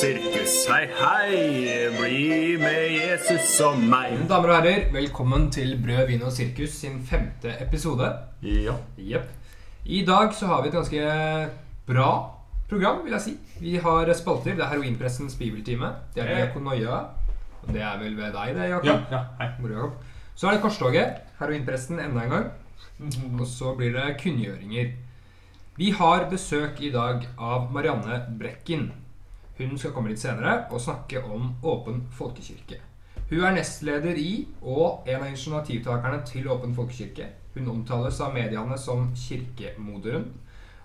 Sirkus, hei, hei, bli med Jesus og meg. Damer og herrer, velkommen til Brød, vin og sirkus sin femte episode. Ja. Yep. I dag så har vi et ganske bra program, vil jeg si. Vi har spalter. Det er Heroinpressens bibeltime. Det er Diakonoia. Og det er vel ved deg, det, Jakob? Ja, ja, hei. Mor Jakob. Så er det Korstoget. Heroinpressen enda en gang. Og så blir det kunngjøringer. Vi har besøk i dag av Marianne Brekken. Hun skal komme litt senere og snakke om Åpen folkekirke. Hun er nestleder i og en av initiativtakerne til Åpen folkekirke. Hun omtales av mediene som kirkemoderen,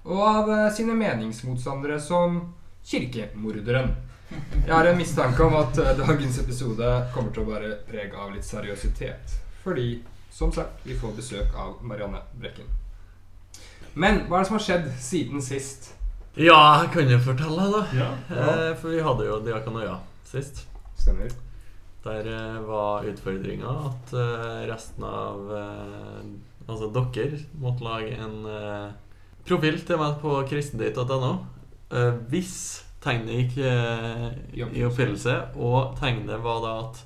og av eh, sine meningsmotstandere som kirkemorderen. Jeg har en mistanke om at eh, dagens episode kommer til å være preg av litt seriøsitet. Fordi, som sagt, vi får besøk av Marianne Brekken. Men hva er det som har skjedd siden sist? Ja, jeg kan jo fortelle, da. Ja. Eh, for vi hadde jo Diakonøya sist. Stemmer. Der eh, var utfordringa at eh, resten av Altså dere måtte lage en profil til meg på kristendate.no. Eh, hvis tegnet gikk eh, i oppfyllelse, og tegnet var da at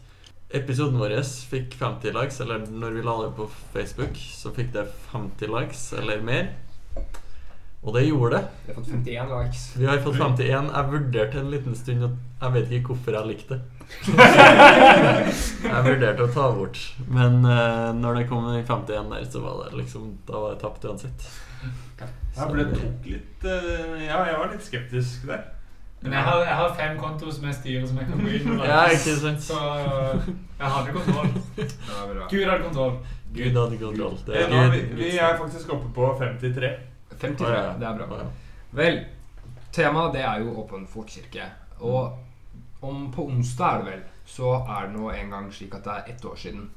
episoden vår fikk 50 likes, eller når vi la det på Facebook, så fikk det 50 likes eller mer. Og det gjorde det. Vi har fått 51 likes. Vi har fått 51. Jeg vurderte en liten stund at Jeg vet ikke hvorfor jeg likte det. jeg vurderte å ta bort. Men uh, når det kom en 51 der, så var det liksom Da var jeg tapt uansett. Jeg ble tok litt uh, Ja, jeg var litt skeptisk der. Men jeg har, jeg har fem kontoer som jeg styrer, som jeg kan gå inn Ja, ikke sant? Så jeg hadde kontroll. Gud hadde kontroll. Gud hadde kontroll. Det er nå er vi, vi er faktisk oppe på 53. 53, Å, ja. det er bra. Vel, temaet det er jo Åpen folkekirke. Og om på onsdag er det vel, så er det nå en gang slik at det er ett år siden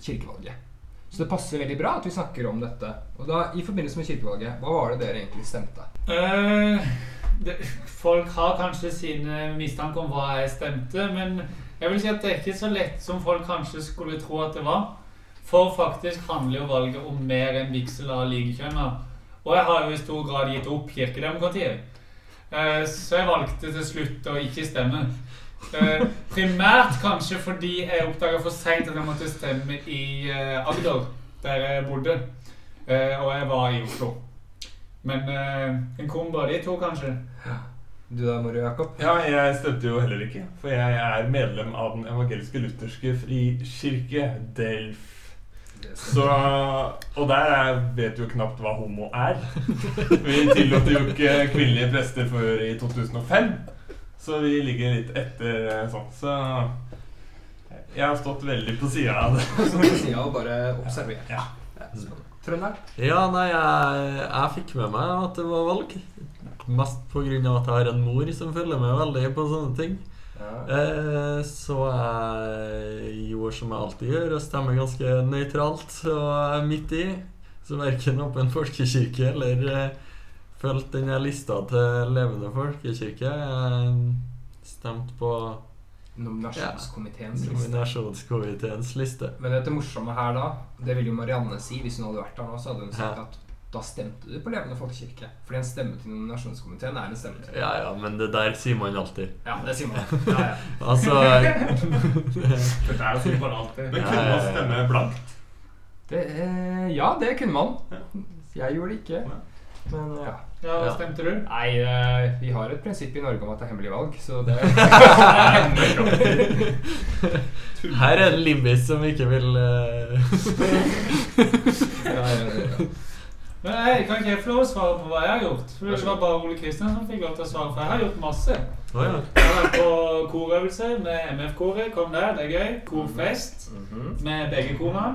kirkevalget. Så det passer veldig bra at vi snakker om dette. Og da, i forbindelse med kirkevalget, hva var det dere egentlig stemte? Eh, det, folk har kanskje sine mistanker om hva jeg stemte, men jeg vil si at det er ikke så lett som folk kanskje skulle tro at det var. For faktisk handler jo valget om mer enn vigsel av likekjønna. Og jeg har jo i stor grad gitt opp kirkedemokratiet. Eh, Så jeg valgte til slutt å ikke stemme. Eh, Primært kanskje fordi jeg oppdaga for seint at jeg måtte stemme i eh, Agder, der jeg bodde. Eh, Og jeg var i Oslo. Men eh, en kombo av de to, kanskje. Du da, Mori Jakob? Ja, jeg stemte jo heller ikke. For jeg er medlem av den evangeliske lutherske frikirke, Delf. Så, og der er, vet jo knapt hva homo er. Vi tillot jo ikke kvinnelige prester før i 2005. Så vi ligger litt etter eh, sånn. Så jeg har stått veldig på sida av det. Så på siden og bare observert. Ja. Trønder? Ja, nei, jeg, jeg fikk med meg at det var valg. Mest av at jeg har en mor som følger med veldig på sånne ting. Ja. Eh, så jeg gjorde som jeg alltid gjør, og stemmer ganske nøytralt og midt i. Så verken Åpen folkekirke eller fulgt denne den lista til Levende folkekirke. Jeg stemte på Nominasjonskomiteens liste. nominasjonskomiteens liste. Men det morsomme her da, det vil jo Marianne si hvis hun hadde vært der nå, så hadde hun sagt Ja. at da stemte du på Levende folkekirke. Fordi en stemme til nominasjonskomiteen er en stemme til Ja ja, men det der sier man alltid. Ja, det sier man. Ja, ja. Altså Dette er jo sånn for alltid. Men kunne man stemme blankt? Det, eh, ja, det kunne man. Jeg gjorde det ikke. Men ja. Ja, hva stemte du? Nei, eh, vi har et prinsipp i Norge om at det er hemmelig valg, så det Her er det Limbis som ikke vil eh, ja, ja, ja. Men jeg kan ikke jeg få lov å svare på hva jeg har gjort? For Det var bare Ole Kristian som fikk lov til å svare, for jeg har gjort masse. Oh, ja. Jeg har vært på korøvelse med MF-koret. Kom der, det er gøy. Korfest Mhm. med begge korene.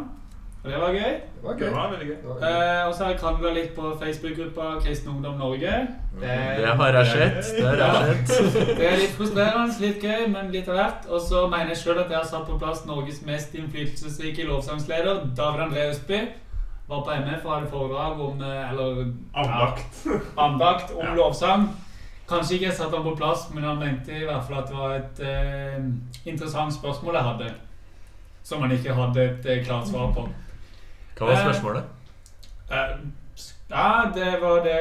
Og det var gøy. Det var Det gøy. var veldig gøy. Det var gøy. Eh, og så har jeg krangla litt på Facebook-gruppa Kristen Ungdom Norge. Det, Det har jeg sett. Det har jeg sett. det er litt frustrerende, litt gøy, men litt av hvert. Og så mener jeg sjøl at jeg har satt på plass Norges mest innflytelsesrike lovsangsleder, David André Østby. Var på MF og hadde foredrag om eh, Eller Andakt. andakt om Ja. lovsang. Kanskje ikke jeg satte han på plass, men han mente i hvert fall at det var et eh, interessant spørsmål jeg hadde. Som han ikke hadde et eh, klart svar på. Hva var spørsmålet? Eh, ja, det var det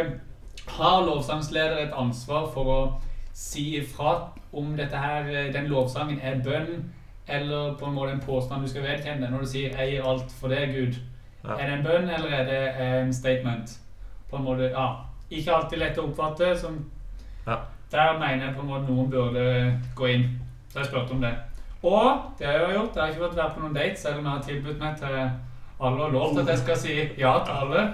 Har lovsangsleder et ansvar for å si ifra om dette her, eh, den lovsangen er bønn, eller på en måte en påstand du skal vedkjenne? Når du sier 'jeg gir alt for det, Gud', Ja. Er det en bønn, eller er det en statement? På en måte, ja. Ikke alltid lett å oppfatte. Som, Ja. Der mener jeg på en måte noen burde gå inn. Så jeg spurte om det. Og det har jeg jo gjort. Jeg har ikke fått være på noen date, selv om jeg har tilbudt meg til alle og lovt at jeg skal si ja til alle.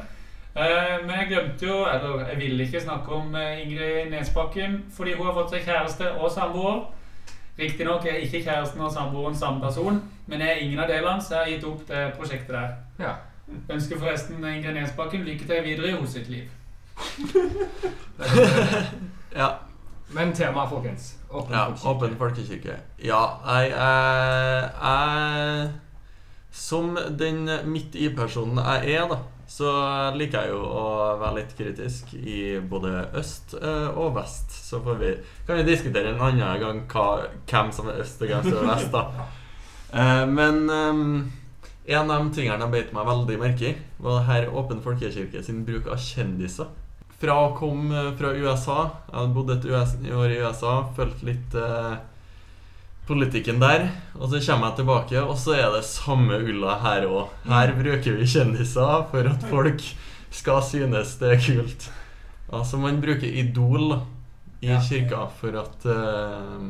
Eh, men jeg glemte jo, eller jeg ville ikke snakke om eh, Ingrid Nesbakken fordi hun har fått seg kjæreste og samboer. Riktignok er ikke kjæresten og samboeren samme person, men jeg er ingen av delene, så jeg har gitt opp det prosjektet der. Ja. Ønsker forresten Ingrid Nesbakken lykke til videre i hennes sitt liv. Ja. Men temaet, folkens. Åpen Ja, folkekirke. åpen folkekirke. Ja, jeg, jeg, jeg Som den midt i-personen jeg er, da, så liker jeg jo å være litt kritisk i både øst eh, og vest. Så får vi, kan vi diskutere en annen gang hva, hvem som er øst og hvem som er vest, da. Eh, men eh, en av de tingene jeg beit meg veldig merke i, var her Åpen folkekirke sin bruk av kjendiser. Fra å komme fra USA Jeg hadde bodd et år i USA, fulgt litt eh, politikken der. Og så kommer jeg tilbake, og så er det samme ulla her òg. Her bruker vi kjendiser for at folk skal synes det er kult. Altså, man bruker Idol i kirka for at eh,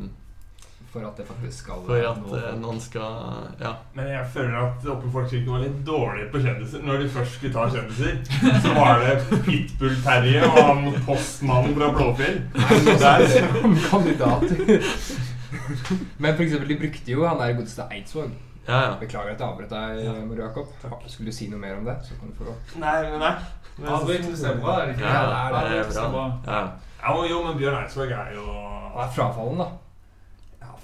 For at det faktisk skal For at nå eh, noen skal Ja. Men jeg føler at Åpen folkekirke var litt dårlig på kjendiser. Når de først skulle ta kjendiser, så var det Pitbull-Terje og han postmannen fra Blåfjell. Der. kandidater. Men for eksempel, de brukte jo han der godeste Eidsvåg. Ja, ja. Beklager at jeg avbrøt deg, Mor Jakob. Skulle du si noe mer om det, så kan du få lov. Nei, men nei. Men- Avbrytelse er bra, er det ikke? Ja, det er det. Er bra. Ja, Ja, jo, men Bjørn Eidsvåg er jo Han er frafallen, da.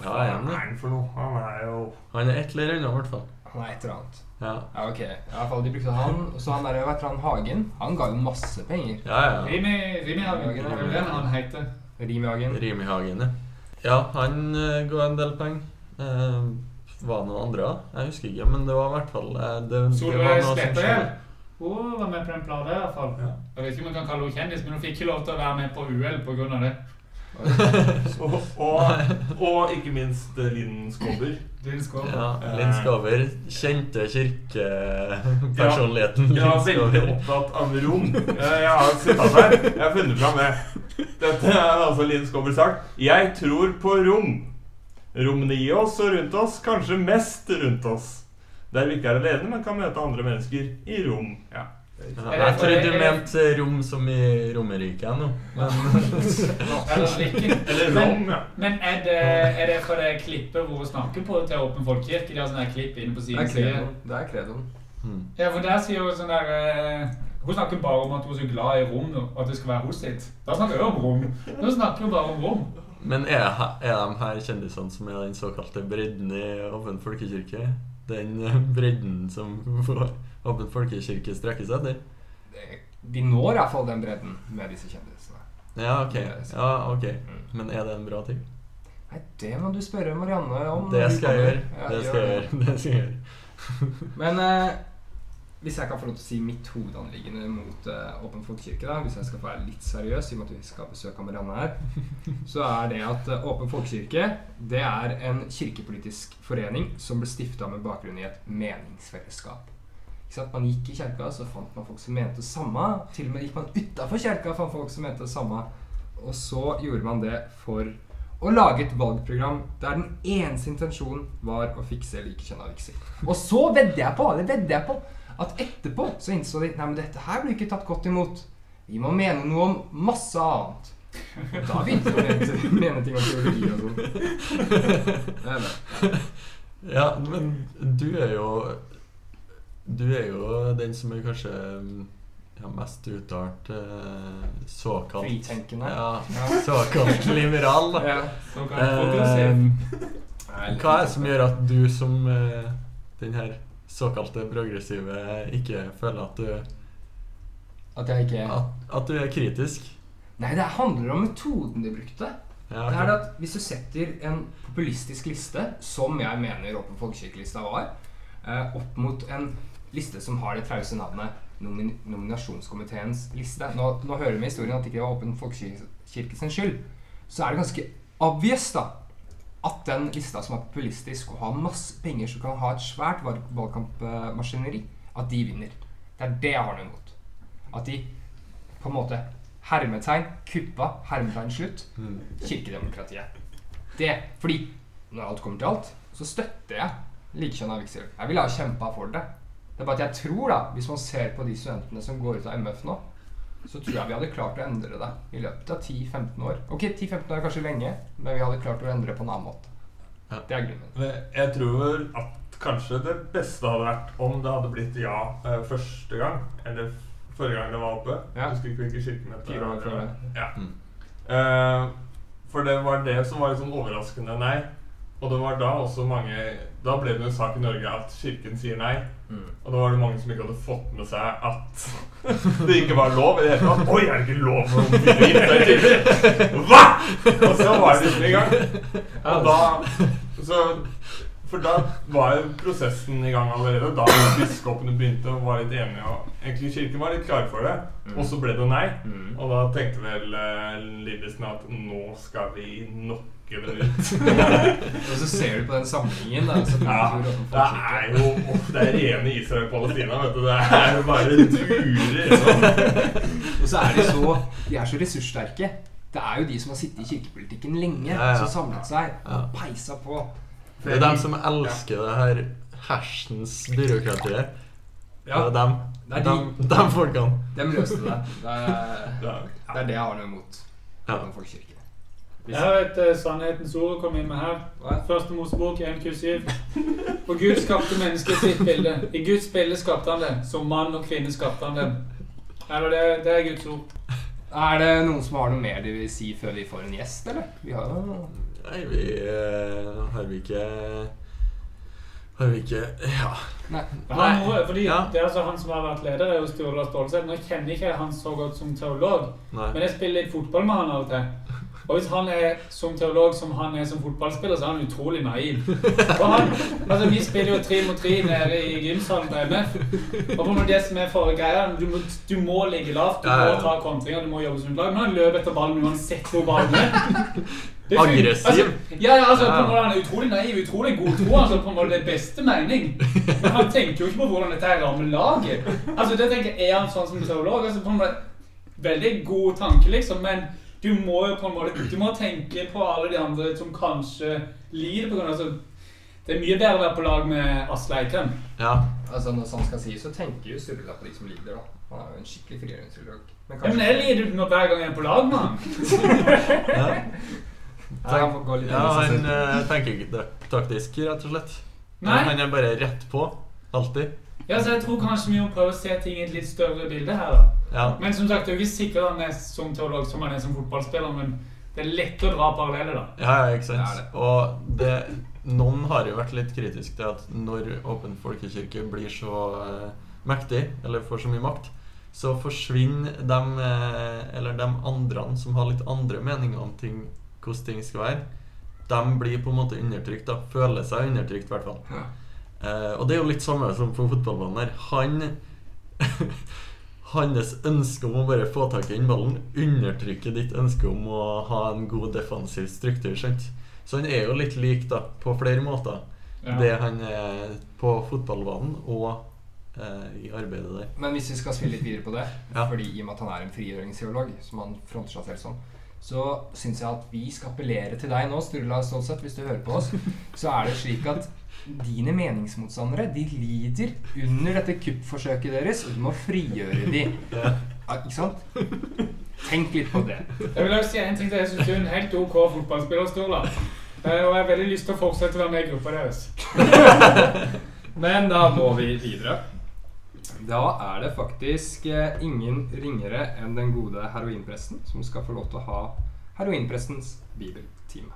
Ja, Hva jeg er han for noe? Han er jo Han er et eller annet, i hvert fall. Han er et eller annet. Ja, Ja, ok. I hvert fall, de brukte han. Så han der, vet du, han Hagen. Han ga jo masse penger. ja. ja. Rimi, Rimi Hagen, er det han heter? Rimi Hagen. Rimi Hagen, ja. Ja, han uh, ga en del penger. Eh, var det noen andre? Jeg husker ikke, men det var i hvert fall eh, det, Solveig skjedde. Hun var med på den plata i hvert fall. Ja. Jeg vet ikke om man kan kalle henne kjendis, men hun fikk ikke lov til å være med på UL pga. det. Og, og, og ikke minst eh, Linn Skåber. Linn Skåber. Ja, Linn Skåber. Kjente kirkepersonligheten. Jeg var veldig opptatt av rom. Eh, Jeg har sittet her. Jeg har funnet fram det. Dette er altså Linn Skåber sagt. Jeg tror på rom. Rommene i oss og rundt oss, kanskje mest rundt oss. Der vi ikke er alene, men kan møte andre mennesker i rom. Ja. Ja, jeg trodde du mente rom som i Romerike nå. Eller slikken. Men, rom, ja. men er det, er det for det klippet hvor hun snakker på til Åpen folkekirke? De har sånne klipp inne på siden side. Det er kredoen. hmm. Ja, for der sier hun sånn der eh, Hun snakker bare om at hun er så glad i rom, og at det skal være hos sitt. Da snakker hun om rom. Nå snakker hun bare om rom. Men er, er de her kjendisene som er den såkalte bredden i Åpen folkekirke? Den eh, bredden som Åpen folkekirke strekker seg? Det- De når iallfall den bredden med disse kjendisene. Ja, ok. Ja, okay. Mm. Men er det en bra ting? Nei, det må du spørre Marianne om. Det skal jeg gjøre. Ja, Det skal jeg gjøre. Det skal jeg gjøre. Men eh, hvis jeg kan få lov til å si mitt hovedanliggende mot eh, Åpen folkekirke, da, hvis jeg skal være litt seriøs, i og med at vi skal besøke besøk Marianne her, så er det at eh, Åpen folkekirke det er en kirkepolitisk forening som ble stifta med bakgrunn i et meningsfellesskap. Man gikk i kirka, så fant man folk som mente det samme. Til og med gikk man utafor kirka, fant folk som mente det samme. Og så gjorde man det for å lage et valgprogram der den eneste intensjonen var å fikse likekjønna vigsel. Og så vedder jeg på, det vedder jeg på, at etterpå så innså de nei, men dette her blir ikke tatt godt imot. Vi må mene noe om masse annet. Og da begynte de å mene, ting om teologi og sånn. Ja, men du er jo Du er jo den som er kanskje mm, ja, mest uttalt eh, såkalt Fritenkende. Ja, såkalt liberal. da. Ja. Såkalt Eh, hva er det som gjør at du som eh, den her såkalte progressive ikke føler at du At jeg ikke at, at du er kritisk? Nei, det handler om metoden de brukte. Ja, Det er at Hvis du setter en populistisk liste, som jeg mener Åpen folkekirkelista var, eh, opp mot en liste som har det trause navnet nomin nominasjonskomiteens liste nå, nå hører vi historien at det ikke var Åpen folkekirke sin skyld. Så er det ganske obvious da at den lista som er populistisk og har masse penger som kan ha et svært valgkampmaskineri, at de vinner. Det er det jeg har noe imot. At de på en måte hermetegn kuppa, hermetegn slutt, Mm. kirkedemokratiet. Det, fordi når alt kommer til alt, så støtter jeg likekjønna vigsel. Jeg ville ha kjempa for det. Det er bare at jeg tror, da, hvis man ser på de studentene som går ut av MF nå, så tror jeg vi hadde klart å endre det i løpet av 10-15 år. Ok, 10-15 år er kanskje lenge, men vi hadde klart å endre det på en annen måte. Ja. Det er grunnen. Men Jeg tror at kanskje det beste hadde vært om det hadde blitt ja eh, første gang. Eller forrige gang det var oppe. Ja. Jeg husker ikke hvilken kirke det det. Ja. Mm. Eh, for det var det som var litt sånn overraskende nei. Og det var da også mange Da ble det en sak i Norge at kirken sier nei. Og da var det mange som ikke hadde fått med seg at det ikke var lov i det hele tatt. Oi, er det ikke lov dette kirken? Hva?! Og så var det liksom i gang. Og da så, For da var jo prosessen i gang allerede. Da biskopene begynte og var litt enige. Og egentlig kirken var litt klar for det. Og så ble det nei. Mm. Og da tenkte vel uh, Lillesen at nå skal vi knocke dem ut. Og så ser du på den samlingen, da. Så Ja, det er jo oh, Det er rene Israel-Palestina, vet du. Det er jo bare durer. Sånn. Og så er de så De er så ressurssterke. Det er jo de som har sittet i kirkepolitikken lenge, Ja, ja. som samlet seg Ja. og peisa på. Det er dem som elsker det her hersens byråkratiet. Ja, Det er dem, Det er dem, dem folkene. dem løste det. Det er, det er det jeg har noe imot. Ja. Jeg har et uh, sannhetens ord å komme inn med her. Hva? Første Mosebok 127. For Gud skapte mennesket i sitt bilde. I Guds bilde skapte han det. Som mann og kvinne skapte han dem. Eller det, det er Guds ord. Er det noen som har noe mer de vil si før vi får en gjest, eller? Vi har jo Nei, vi uh, Har vi ikke Har vi ikke Ja. Nei. Han, fordi Ja. Det er altså han som har vært leder, er jo Sturla Stålseth. Nå kjenner jeg ikke han så godt som teolog, Nei. men jeg spiller litt fotball med han av og til. Og hvis han er som teolog som han er som fotballspiller, så er han utrolig naiv. Han, altså Vi spiller jo tre mot tre nede i gymsalen på MF. Og på det som er for greia, du må, du må ligge lavt, du må ta kontringer, du må jobbe som et lag. Men han løper etter ballen uansett hvor ballen er. Aggressiv. Altså, ja, ja, altså, på en måte Han er utrolig naiv, utrolig god tro. Altså, på en måte det beste mening. Men han tenker jo ikke på hvordan dette her rammer laget. Altså, det tenker jeg, Er han sånn som teolog? Altså, på en måte, Veldig god tanke, liksom, men du må jo på en måte Du må tenke på alle de andre som kanskje lider på grunn av altså, Det er mye bedre å være på lag med Asle Eikrem. Ja. Altså Når sånn skal sies, så tenker jo Sturla på de som lider, da. Han er jo en skikkelig frigjøringsteolog. Men Ja, men jeg lider jo hver gang jeg er på lag med han. ja. Nei, han får litt ja inn han eh, tenker ikke taktisk, rett og slett. Nei. Han er bare rett på. Alltid. Ja, så Jeg tror kanskje vi må prøve å se ting i et litt større bilde her. da. Ja. Men som sagt, det er jo ikke sikkert han er som teolog som han er som fotballspiller, men det er lett å dra paralleller, da. Ja, ja, ikke sant. Det det. Og det, noen har jo vært litt kritiske til at når Åpen folkekirke blir så uh, mektig, eller får så mye makt, så forsvinner de, uh, eller de andre som har litt andre meninger om ting, hvordan ting skal være, de blir på en måte undertrykt. da, Føler seg undertrykt, i hvert fall. Ja. Eh, og det er jo litt samme som på fotballbanen her. Han Hans ønske om å bare få tak i den ballen undertrykker ditt ønske om å ha en god defensiv struktur. Skjønt? Så han er jo litt lik da, på flere måter Ja. det han er på fotballbanen og eh, i arbeidet der. Men hvis vi skal spille litt videre på det, Ja. fordi i og med at han er en frigjøringsteolog, som han fronter seg selv som, så syns jeg at vi skal appellere til deg nå, Sturla Stålseth, hvis du hører på oss. Så er det slik at dine meningsmotstandere de lider under dette kuppforsøket deres, og du må frigjøre de. Ikke sant? Tenk litt på det. Jeg vil også si en ting til. Jeg syns du er en helt OK fotballspiller, Sturla. Eh, Og jeg har veldig lyst til å fortsette å være med i gruppa deres. Men da må vi videre. Da er det faktisk eh, ingen ringere enn den gode heroinpresten som skal få lov til å ha heroinprestens bibeltime.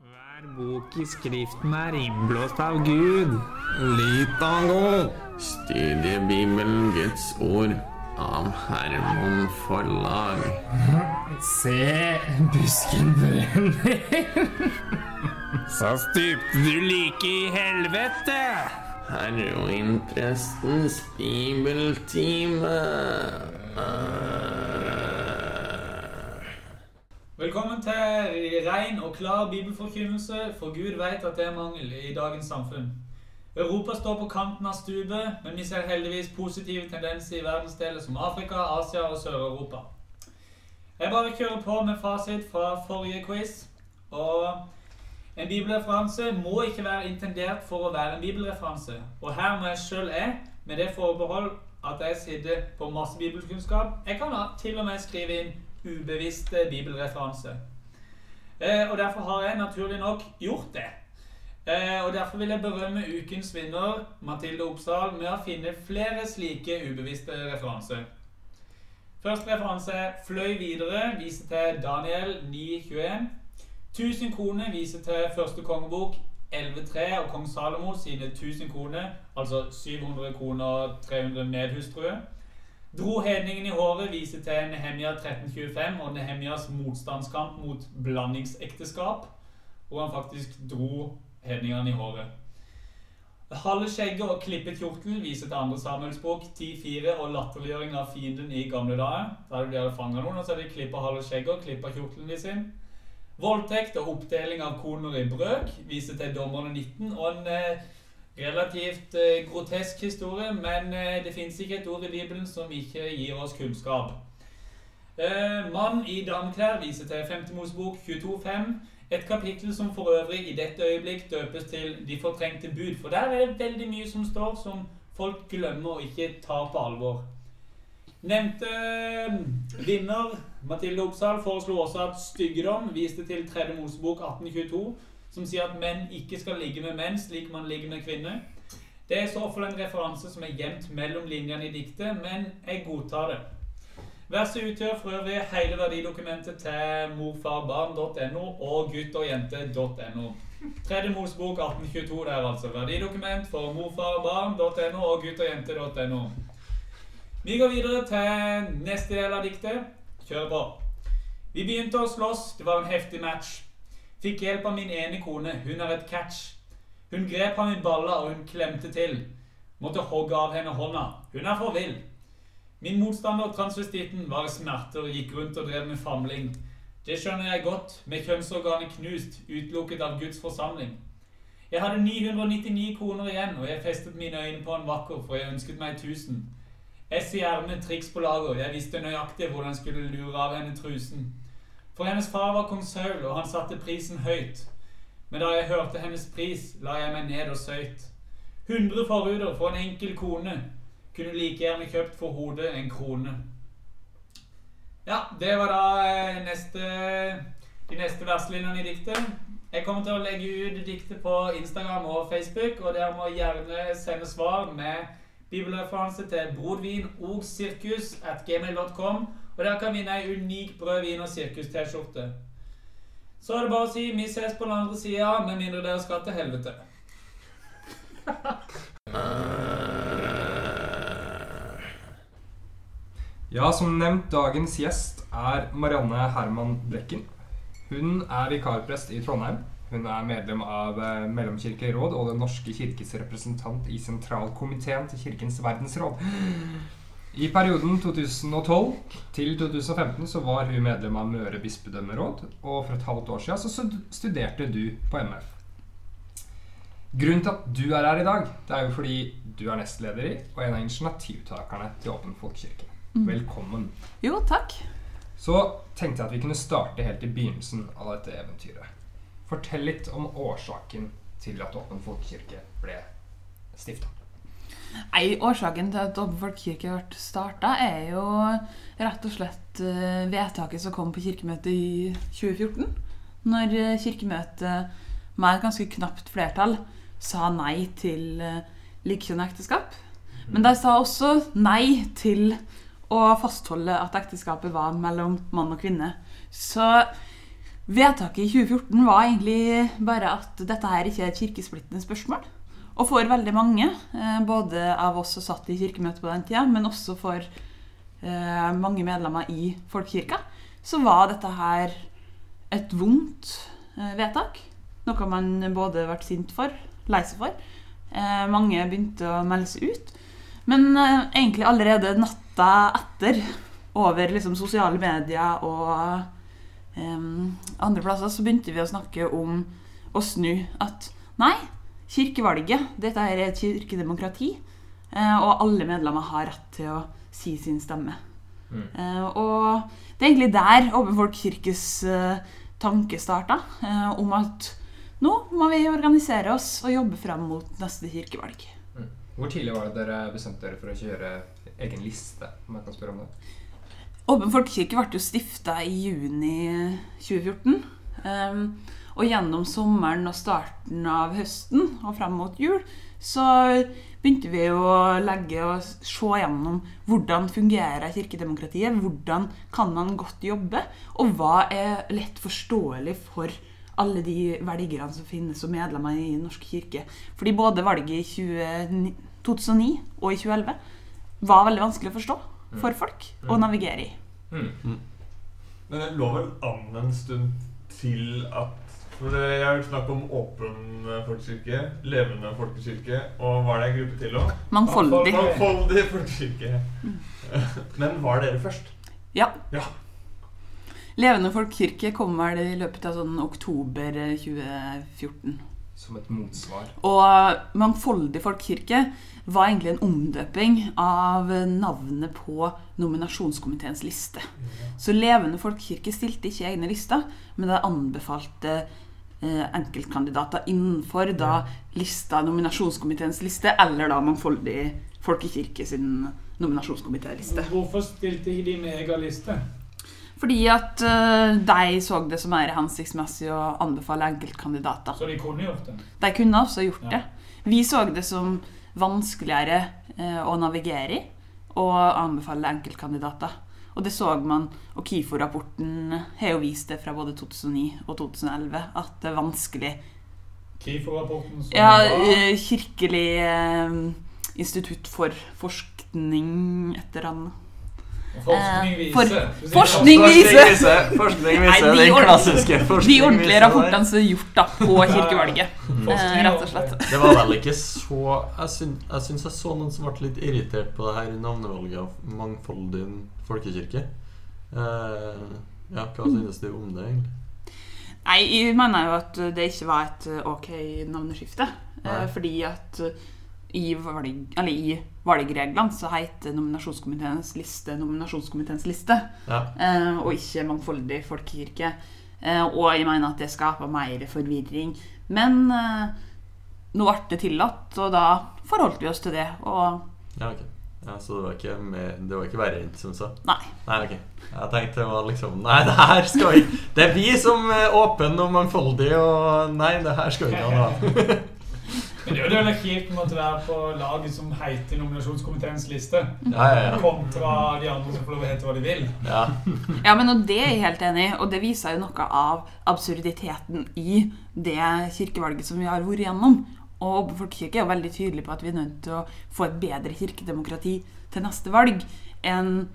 Hver bok i Skriften er innblåst av Gud. Litango. Studie Bibelen, Guds ord, av Hermon Forlag. Se, busken brenner. Så stupte du like i helvete. Heroinprestens bibeltime. Velkommen til ren og klar bibelforkynnelse, for Gud vet at det er mangel i dagens samfunn. Europa står på kanten av stupet, men vi ser heldigvis positive tendenser i verdensdeler som Afrika, Asia og Sør-Europa. Jeg bare kjører på med fasit fra forrige quiz. Og en bibelreferanse må ikke være intendert for å være en bibelreferanse. Og her må jeg sjøl er, med det forbehold at jeg sitter på masse bibelkunnskap. Jeg kan til og med skrive inn ubevisste bibelreferanse. Eh, og derfor har jeg naturlig nok gjort det. Eh, og Derfor vil jeg berømme ukens vinner, Mathilde Oppsal, med å finne flere slike ubevisste referanser. Første referanse er 'Fløy videre' viser til Daniel 9,21. 1000 kroner viser til første kongebok 11,3 og kong Salomo sine 1000 kroner, altså 700 kroner og 300 medhustruer. Dro hedningen i håret viser til Nehemia 1325 og Nehemias motstandskamp mot blandingsekteskap, hvor han faktisk dro hedningene i håret. Halve skjegget og klippet kjortel viser til andre Samuels bok 10.4 og latterliggjøring av fienden i gamle dager. Der de hadde fanget noen, og så hadde de klippa halve skjegget og klippa kjortelen sin. Voldtekt og oppdeling av koner i brøk viser til Dommerne 19 og en eh, relativt eh, grotesk historie, men eh, det fins ikke et ord i Bibelen som ikke gir oss kunnskap. Mann i dameklær viser til 5. Mosebok 22.5. Et kapittel som for øvrig i dette øyeblikk døpes til De fortrengte bud. For der er det veldig mye som står som folk glemmer og ikke tar på alvor. Nevnte vinner Mathilde Oppsal foreslo også at styggedom viste til 3. Mosebok 1822, som sier at menn ikke skal ligge med menn slik man ligger med kvinner. Det er i så fall en referanse som er gjemt mellom linjene i diktet, men jeg godtar det. Verset utgjør for øvrig hele verdidokumentet til morfarbarn.no og guttogjente.no. Tredje Mosebok 1822 der, altså. Verdidokument for morfarbarn.no og guttogjente.no. Vi går videre til neste del av diktet. Kjør på. Vi begynte å slåss. Det var en heftig match. Fikk hjelp av min ene kone. Hun er et catch. Hun grep ham i balla, og hun klemte til. Måtte hogge av henne hånda. Hun er for vill. Min motstander, transvestitten, var i smerter og gikk rundt og drev med famling. Det skjønner jeg godt, med kjønnsorganet knust, utelukket av Guds forsamling. Jeg hadde 999 kroner igjen, og jeg festet mine øyne på en vakker, for jeg ønsket meg 1000. S i ermet, triks på lager, jeg visste nøyaktig hvordan jeg skulle lure av henne trusen. For hennes far var kong Saul, og han satte prisen høyt. Men da jeg hørte hennes pris, la jeg meg ned og søyt. 100 forhuder for en enkel kone. Kunne like gjerne kjøpt for hodet en krone. Ja, det var da eh, neste, de neste verslinjene i diktet. Jeg kommer til å legge ut diktet på Instagram og Facebook, og dere må gjerne sende svar med bibelreferanse til brodvin og sirkus at gmail.com, og dere kan vinne ei unik brød, vin og sirkus-T-skjorte. Så er det bare å si vi ses på den andre sida, med mindre dere skal til helvete. Ja, som nevnt, dagens gjest er Marianne Herman Brekken. Hun er vikarprest i Trondheim. Hun er medlem av eh, Mellomkirkelig råd og Den norske kirkes representant i sentralkomiteen til Kirkens verdensråd. I perioden 2012 til 2015 så var hun medlem av Møre bispedømmeråd, og for et halvt år siden så studerte du på MF. Grunnen til at du er her i dag, det er jo fordi du er nestleder i og en av initiativtakerne til Åpen folkekirke. Velkommen. Jo, takk. Så tenkte jeg at vi kunne starte helt i begynnelsen av dette eventyret. Fortell litt om årsaken til at Åpen folkekirke ble stifta. Nei, Årsaken til at Åpen folkekirke ble starta, er jo rett og slett eh, vedtaket som kom på kirkemøtet i 2014. Når eh, kirkemøtet med et ganske knapt flertall sa nei til uh, likekjønnet ekteskap. Men de sa også nei til å fastholde at ekteskapet var mellom mann og kvinne. Så vedtaket i 2014 var egentlig bare at dette her ikke er et kirkesplittende spørsmål. Og for veldig mange, eh, både av oss som satt i kirkemøtet på den tida, men også for eh, mange medlemmer i folkekirka, så var dette her et vondt eh, vedtak. Noe man både ble sint for, lei seg for. Mange begynte å melde seg ut. Men egentlig allerede natta etter, over liksom sosiale medier og eh, andre plasser, så begynte vi å snakke om å snu. At nei, kirkevalget, dette er et kirkedemokrati, Uh, og alle medlemmer har rett til å si sin stemme. Mm. Uh, og det er egentlig der Åpen folkekirkes uh, tanke starta, om at nå må vi organisere oss og jobbe fram mot neste kirkevalg. Hvor tidlig var det dere bestemte dere for å kjøre egen liste? om jeg kan spørre om det? Åpen folkekirke ble jo stifta i juni 2014. Ehm, og gjennom sommeren og starten av høsten og frem mot jul så begynte vi å legge og se gjennom hvordan fungerer kirkedemokratiet, hvordan kan man godt jobbe, og hva er lett forståelig for alle de velgerne som finnes som medlemmer i Den norske kirke. Fordi både valget i 20, 2009 og i 2011 var veldig vanskelig å forstå for folk å navigere i. Mm. Men det lå vel an en stund til at For det jeg har hørt snakk om åpen eh, folkekirke, levende folkekirke, og hva er det en gruppe til òg? Mangfoldig. Mangfoldig folkekirke. Men var dere først? Ja. Ja. Levende folkekirke kom vel i løpet av sånn oktober 2014. Som et motsvar. Og Mangfoldig folkekirke var egentlig en omdøping av navnet på nominasjonskomiteens liste. Så Levende folkekirke stilte ikke egne lister, men de anbefalte eh, enkeltkandidater innenfor da lista nominasjonskomiteens liste, eller da Mangfoldig folkekirke sin nominasjonskomitéliste. Hvorfor stilte ikke de med egen liste? Fordi at eh, de så det som mer hensiktsmessig å anbefale enkeltkandidater. Så de kunne gjort det. De kunne også gjort Ja. det. Vi så det som vanskeligere eh, å navigere i og anbefale enkeltkandidater. Og det så man, og KIFO-rapporten har jo vist det fra både 2009 og 2011, at det er vanskelig KIFO-rapporten som Ja, eh, Kirkelig eh, institutt for forskning et eller annet. Forskning eh, viser for- forskning Forskning viser- forskning viser de den klassiske klassiske De ordentlige rapportene som er gjort da på kirkevalget. Eh, Forskning rett og slett. Det var vel ikke så Jeg, syn, jeg syns jeg så noen som ble litt irritert på det her navnevalget av mangfoldig folkekirke. Uh, ja, hva synes du om det, egentlig? Nei, jeg mener jo at det ikke var et ok navneskifte. Nei. Fordi at i, valg, i valgreglene så heter nominasjonskomiteens liste nominasjonskomiteens liste, Ja. eh, og ikke mangfoldig folkekirke. Eh, og jeg mener at det skaper mer forvirring. Men eh, nå ble det tillatt, og da forholdt vi oss til det. Og ja, ok. Ja, så det var ikke, med, det var ikke verre enn som sa? nei. Nei, ok. Jeg tenkte det var liksom Nei, det her skal vi Det er vi som er åpne og mangfoldige, og nei, det her skal vi ikke ha. noe av. Men det er jo det litt kjipt å måtte være på laget som heter nominasjonskomiteens liste, Ja, ja, ja. kontra de andre som får lov å hete hva de vil. ja. Ja, men og det er jeg helt enig i, og det viser jo noe av absurditeten i det kirkevalget som vi har vært igjennom. Og Åpen folkekirke er jo veldig tydelig på at vi er nødt til å få et bedre kirkedemokrati til neste valg. enn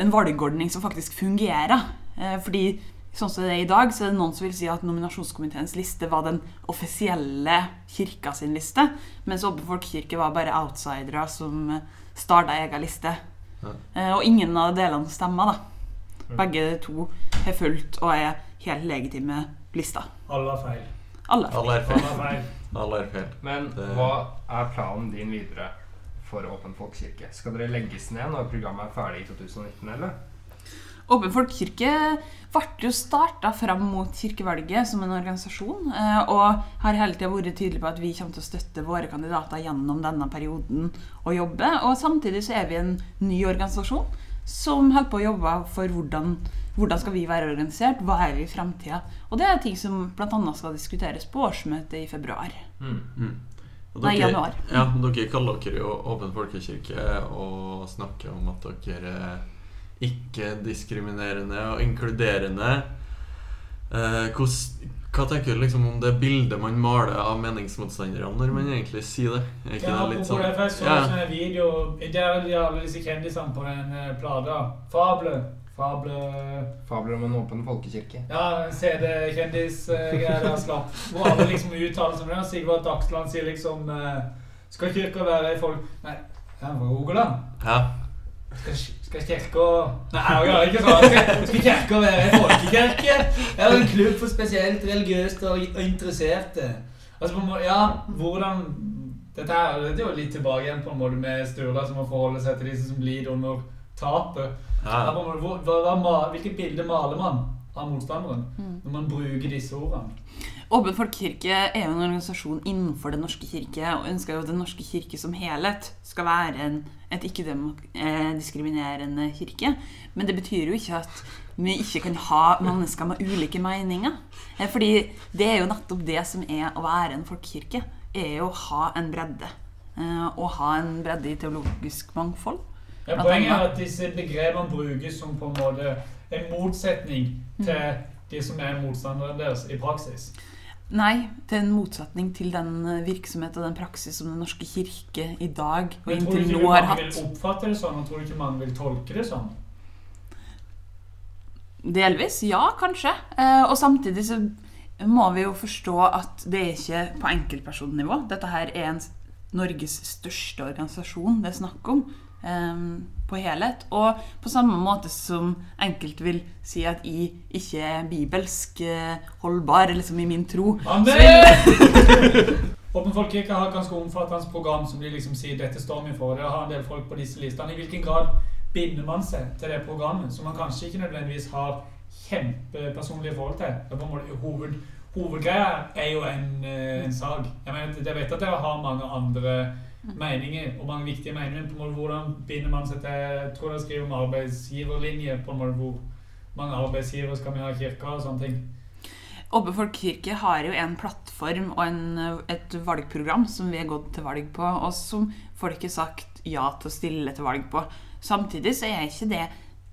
en valgordning som faktisk fungerer. Eh, fordi sånn som det er i dag, så er det noen som vil si at nominasjonskomiteens liste var den offisielle kirka sin liste, mens Åpen folkekirke var bare outsidere som starta egen liste. Ja. Eh, og ingen av delene stemmer, da. Begge to har fulgt og er helt legitime lister. Alle har feil. Alle. Er Alle feil. feil. Alle er feil. Men hva er planen din videre for Åpen folkekirke? Skal dere legges ned når programmet er ferdig i 2019, eller? Åpen folkekirke ble jo starta fram mot kirkevalget som en organisasjon. eh, Og har hele tida vært tydelig på at vi kommer til å støtte våre kandidater gjennom denne perioden og jobbe. Og samtidig så er vi en ny organisasjon som holder på å jobbe for hvordan, hvordan skal vi være organisert, hva er vi i framtida. Og det er ting som bl.a. skal diskuteres på årsmøtet i februar. Mm. Og Nei, januar. Ja, dere kaller dere jo Åpen folkekirke og snakker om at dere er ikke-diskriminerende og inkluderende. Eh, hva tenker du liksom om det bildet man maler av meningsmotstanderne når man egentlig sier det? Er ikke Ja, det litt sånn det, for jeg så Ja. en sånn video Der er de alle disse kjendisene på den eh, plata. Fable. Fable Fabler om en åpen folkekirke. Ja, CD-kjendisgreier der slapp. Hvor alle liksom uttaler seg om det. Sigvart Sigvard Dagsland sier liksom eh, Skal kirka være i folk... Nei, han var Rogaland. Ja. Skal, skal kirka Nei, jeg har ikke sånn. Skal, skal kirka være en folkekirke? Eller en klubb for spesielt religiøst og, interesserte? Altså, på en måte, ja, hvordan Dette her er jo litt tilbake igjen på en måte med Sturla som må forholde seg til disse som lider under tapet. Ja, hvilket bilde maler man av motstanderen Mm. når man bruker disse ordene? Åpen folkekirke er jo en organisasjon innenfor Den norske kirke og ønsker jo at Den norske kirke som helhet skal være en, et ikke-diskriminerende kirke. Men det betyr jo ikke at vi ikke kan ha mennesker med ulike meninger. Eh, Fordi det er jo nettopp det som er å være en folkekirke. Er jo å ha en bredde. Å Og ha en bredde i teologisk mangfold. Ja, poenget er at disse begrepene brukes som på en måte en motsetning til de som er motstanderne deres i praksis. Nei, til en motsetning til den eh, virksomhet og den praksis som Den norske kirke i dag og inntil nå har Men tror du ikke hatt. vil oppfatte det sånn, og tror du ikke man vil tolke det sånn? Delvis, ja, kanskje. Eh, og samtidig så må vi jo forstå at det er ikke på enkeltpersonnivå. Dette her er en Norges største organisasjon det er snakk om. Eh, på helhet. Og på samme måte som enkelte vil si at jeg ikke er bibelsk eh, holdbar, liksom i min tro. Åpen folkekirke har et ganske omfattende program som de liksom sier dette står vi for. Det har en del folk på disse listene. I hvilken grad binder man seg til det programmet som man kanskje ikke nødvendigvis har kjempepersonlige forhold til? Det er på en måte hoved, hovedgreia er jo en, eh, en sag. Jeg, mener, jeg vet at dere har mange andre meninger, og mange viktige meninger. På en måte, hvordan binder man seg til Jeg tror jeg skriver om arbeidsgiverlinje. på en måte Hvor mange arbeidsgivere skal vi ha i kirka og sånne ting. Åpen folkekirke har jo en plattform og en, et valgprogram som vi har gått til valg på, og som folk har sagt ja til å stille til valg på. Samtidig så er ikke det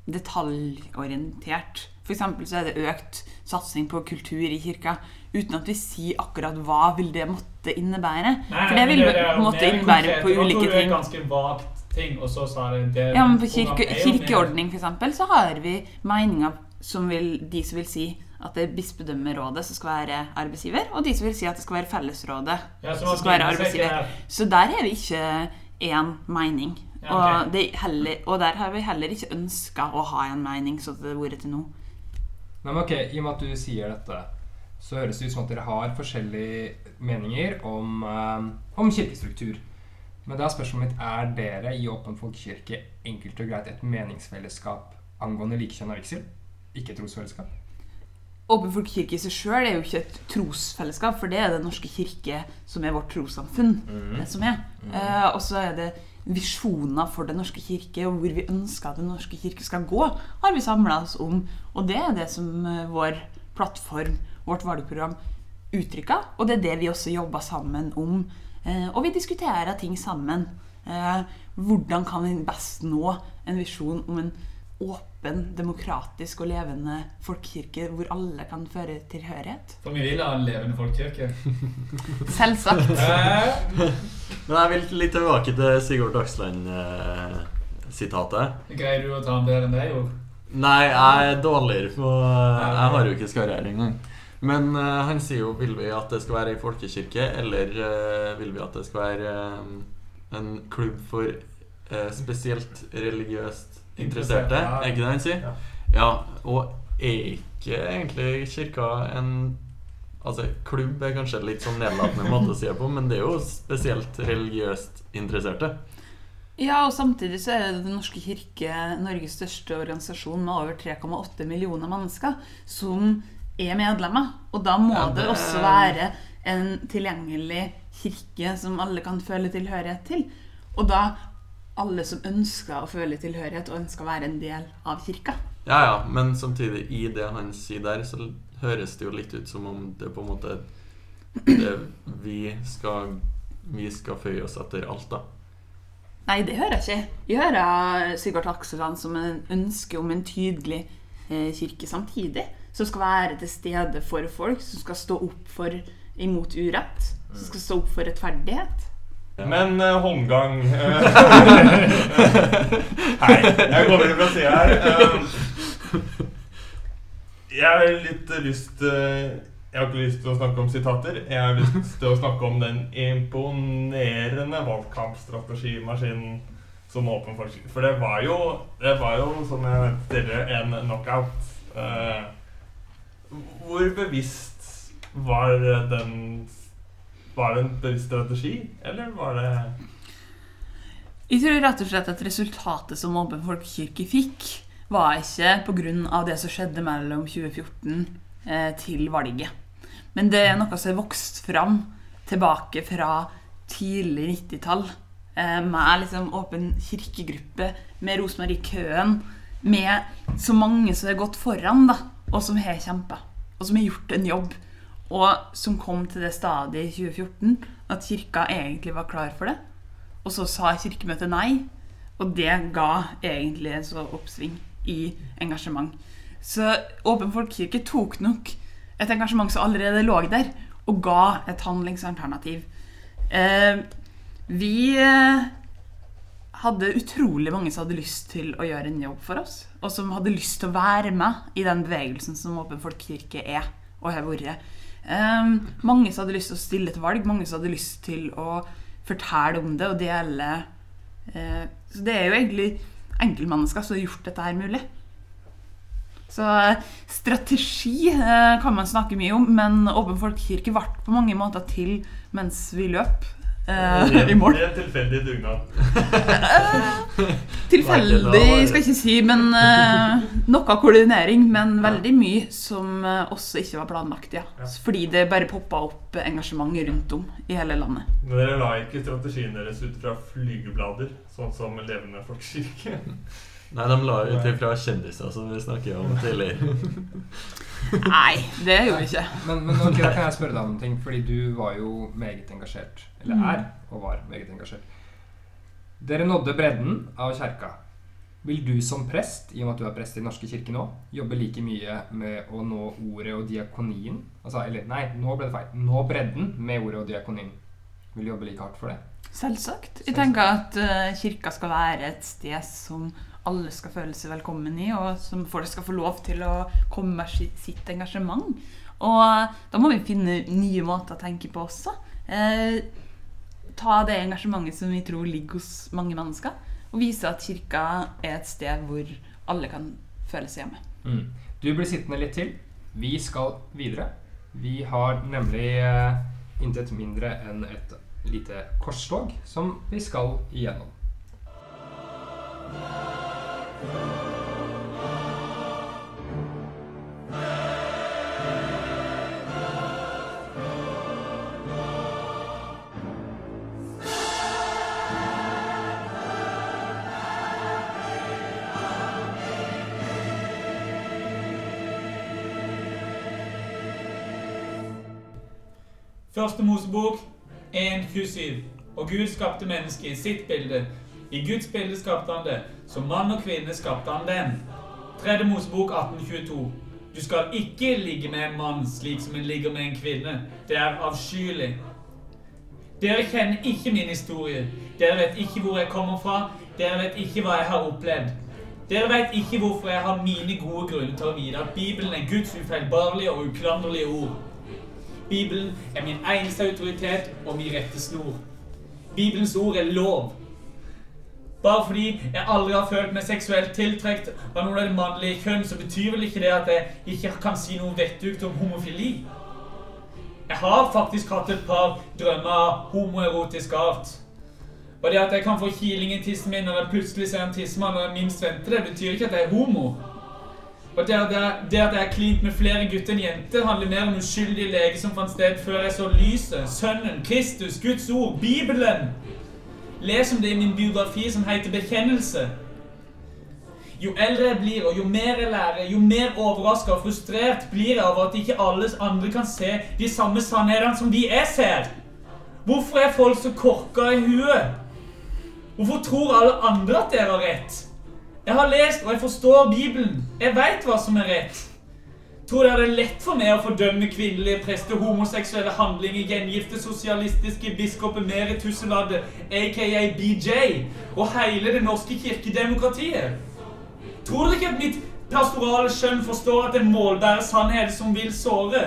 detaljorientert. F.eks. så er det økt satsing på kultur i kirka, uten at vi sier akkurat hva vil det måtte innebære. For det vil det, jo måtte innebære på ulike det ting. ganske vagt ting, og så sa det, det Ja, men på kirke, kirkeordning eksempel, så har vi meninger som vil, de som vil si at det er bispedømmerådet som skal være arbeidsgiver, og de som vil si at det skal være fellesrådet Ja, som skal være arbeidsgiver. Så der har vi ikke én mening. Ja, okay. Og, det er heller, og der har vi heller ikke ønska å ha en mening, så det har vært til nå. Nei, men ok, I og med at du sier dette, så høres det ut som at dere har forskjellige meninger om, eh, om kirkestruktur. Men da er spørsmålet mitt er dere i Åpen folkekirke enkelt og greit et meningsfellesskap angående likekjønn og vigsel? Ikke trosfellesskap? Åpen folkekirke i seg sjøl er jo ikke et trosfellesskap, for det er Den norske kirke som er vårt trossamfunn. det som er. Eh, og så er det visjoner for Den norske kirke, og hvor vi ønsker at Den norske kirke skal gå, har vi samla oss om. Og det er det som eh, vår plattform, vårt valgprogram, uttrykker. Og det er det vi også jobber sammen om. Eh, og vi diskuterer ting sammen. Eh, hvordan kan vi best nå en visjon om en åpen, demokratisk og levende folkekirke hvor alle kan føre tilhørighet? For vi vil ha en levende folkekirke. Selvsagt. Men jeg vil litt tilbake til Sigurd Dagsland-sitatet. Greier du å ta den bedre enn deg, jeg? Nei, jeg er dårligere på Jeg har jo ikke skarriere engang. Men uh, han sier jo Vil vi at det skal være ei folkekirke, eller uh, vil vi at det skal være eh, en klubb for uh, spesielt religiøst interesserte? Er ikke det han sier? Ja. Ja, og er ikke egentlig kirka en Altså, klubb er kanskje litt sånn nedlatende måte å si det på, men det er jo spesielt religiøst interesserte. Ja, og samtidig så er det Den norske kirke Norges største organisasjon med over 3,8 millioner mennesker som er medlemmer. Og da må Ja, det det- også være en tilgjengelig kirke som alle kan føle tilhørighet til. Og da alle som ønsker å føle tilhørighet og ønsker å være en del av kirka. Ja, ja, men samtidig, i det han sier der, så høres det jo litt ut som om det på en måte Det vi skal vi skal føye oss etter alt, da. Nei, det hører jeg ikke. Jeg hører Sigvart Akseland som en ønske om en tydelig eh, kirke samtidig. Som skal være til stede for folk, som skal stå opp for imot urett. Som skal stå opp for rettferdighet. Men uh, Holmgang eh, Hei, jeg kommer fra sida her. Eh, jeg har litt lyst eh, Jeg har ikke lyst til å snakke om sitater. Jeg har lyst til å snakke om den imponerende valgkampstrategimaskinen som Åpen for For det var jo, det var jo som jeg vet tidligere, en knockout. Uh, hvor bevisst var den Var det en bevisst strategi, eller var det Jeg tror rett og slett at resultatet som Åpen folkekirke fikk, var ikke pga. det som skjedde mellom 2014 eh, til valget. Men det er noe som har vokst fram tilbake fra tidlig 90-tall. Eh, med liksom Åpen kirkegruppe, med Rosemarie Køen, med så mange som har gått foran, da, og som har kjempa. Og som har gjort en jobb. Og som kom til det stadiet i 2014 at kirka egentlig var klar for det. Og så sa Kirkemøtet nei, og det ga egentlig en så oppsving i engasjement. Så Åpen folkekirke tok nok et engasjement som allerede lå der, og ga et handlingsalternativ. Eh, vi eh, hadde utrolig mange som hadde lyst til å gjøre en jobb for oss, og som hadde lyst til å være med i den bevegelsen som Åpen folkekirke er og har vært. Eh, mange som hadde lyst til å stille til valg, mange som hadde lyst til å fortelle om det og dele. Uh, så det er jo egentlig enkeltmennesker som har gjort dette her mulig. Så eh, strategi uh, kan man snakke mye om, men Åpen folkekirke ble på mange måter til mens vi løp i mål. Det er en tilfeldig dugnad. Tilfeldig skal jeg ikke si, men eh, noe koordinering. Men veldig mye som eh, også ikke var planlagt, ja. Fordi det bare poppa opp engasjement rundt om i hele landet. Men dere la ikke strategien deres ut fra flygeblader, sånn som Levende folkekirke. Nei, de la ut ifra kjendiser, som vi snakket om tidligere. Nei, det gjorde vi ikke. Men, men okay, da kan jeg spørre deg om en ting, fordi du var jo meget engasjert. Eller er og var meget engasjert. Dere nådde bredden av kjerka. Vil du som prest, i og med at du er prest i Den norske kirke nå, jobbe like mye med å nå ordet og diakonien? Altså, eller nei, nå ble det feil. Nå bredden med ordet og diakonien. Vil du jobbe like hardt for det? Selvsagt. Jeg tenker at uh, kirka skal være et sted som alle skal føle seg velkommen i, og som folk skal få lov til å komme med sitt engasjement. Og da må vi finne nye måter å tenke på også. Eh, ta det engasjementet som vi tror ligger hos mange mennesker, og vise at kirka er et sted hvor alle kan føle seg hjemme. Du blir sittende litt til. Vi skal videre. Vi har nemlig eh, intet mindre enn et lite korstog som vi skal igjennom. Første Mosebok 1.27. Og Gud skapte mennesket i sitt bilde. I Guds bilde skapte han det. Som mann og kvinne skapte han den. Tredje Mosebok 1822. Du skal ikke ligge med en mann slik som en ligger med en kvinne. Det er avskyelig. Dere kjenner ikke min historie. Dere vet ikke hvor jeg kommer fra. Dere vet ikke hva jeg har opplevd. Dere vet ikke hvorfor jeg har mine gode grunner til å vite at Bibelen er Guds ufeilbarlige og uklanderlige ord. Bibelen er min eneste autoritet og min rettesnor. Bibelens ord er lov. Bare fordi jeg aldri har følt meg seksuelt tiltrukket av noen av det mannlige kjønn, så betyr vel ikke det at jeg ikke kan si noe vettugt om homofili. Jeg har faktisk hatt et par drømmer av homoerotisk art. Og det at jeg kan få kiling i tissen min når jeg plutselig ser en tissemann når jeg minst venter det, betyr ikke at jeg er homo. Og det, at jeg- det er klint med flere gutter enn jenter, handler mer om uskyldig lege som fant sted før jeg så lyset, Sønnen, Kristus, Guds ord, Bibelen. Les om det i min biografi som heter Bekjennelse. Jo eldre jeg blir, og jo mer jeg lærer, jo mer overraska og frustrert blir jeg over at ikke alle andre kan se de samme sannhetene som de jeg ser. Hvorfor er folk så korka i huet? Hvorfor tror alle andre at dere har rett? Jeg har lest og jeg forstår Bibelen. Jeg veit hva som er rett. Tror dere det er lett for meg å fordømme kvinnelige prester, homoseksuelle handlinger, gjengifte sosialistiske biskoper Meritus Tusselade, aka BJ, og hele det norske kirkedemokratiet? Tror dere ikke at mitt pastorale skjønn forstår at en målbærer sannhet som vil såre?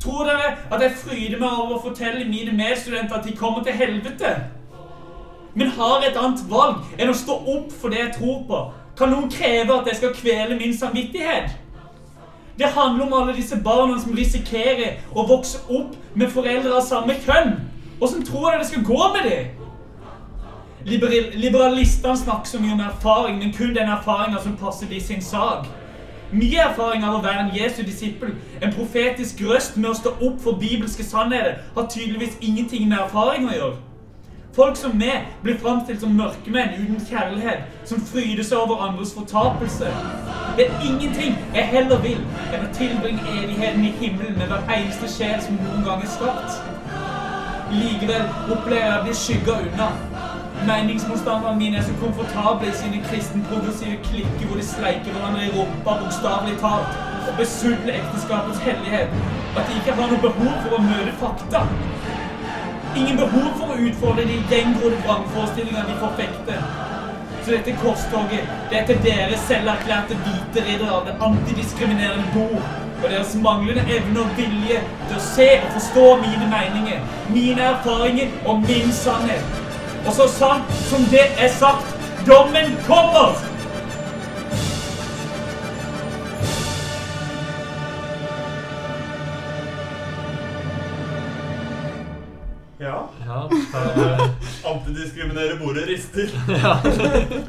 Tror dere at jeg fryder meg over å fortelle mine medstudenter at de kommer til helvete? Men har et annet valg enn å stå opp for det jeg tror på? Kan noen kreve at jeg skal kvele min samvittighet? Det handler om alle disse barna som risikerer å vokse opp med foreldre av samme kjønn. Åssen tror dere det skal gå med dem? Liberal liberalistene snakker så mye om erfaring, men kun den erfaringa som passer de sin sak. Mye erfaring av å være en Jesu disippel, en profetisk røst med å stå opp for bibelske sannheter, har tydeligvis ingenting med erfaring å gjøre. Folk som meg blir framstilt som mørkemenn uten kjærlighet, som fryder seg over andres fortapelse. Det er ingenting jeg heller vil enn å tilbringe evigheten i himmelen med hver eneste sjel som noen gang er skapt. Likevel opplever jeg å bli skygga unna. Meningsmotstanderne mine er så komfortable i sine kristen-progressive klikker hvor de sleiker hverandre i rumpa, bokstavelig talt, og besudler ekteskapets hellighet, at de ikke har noe behov for å møte fakta. Ingen behov for å utfordre de gjengrodde vrangforestillingene de forfekter. Så dette korstoget, det er til dere selverklærte hvite riddere av det antidiskriminerende bord, og deres manglende evne og vilje til å se og forstå mine meninger, mine erfaringer og min sannhet. Og så sant som det er sagt, dommen kommer! Bordet.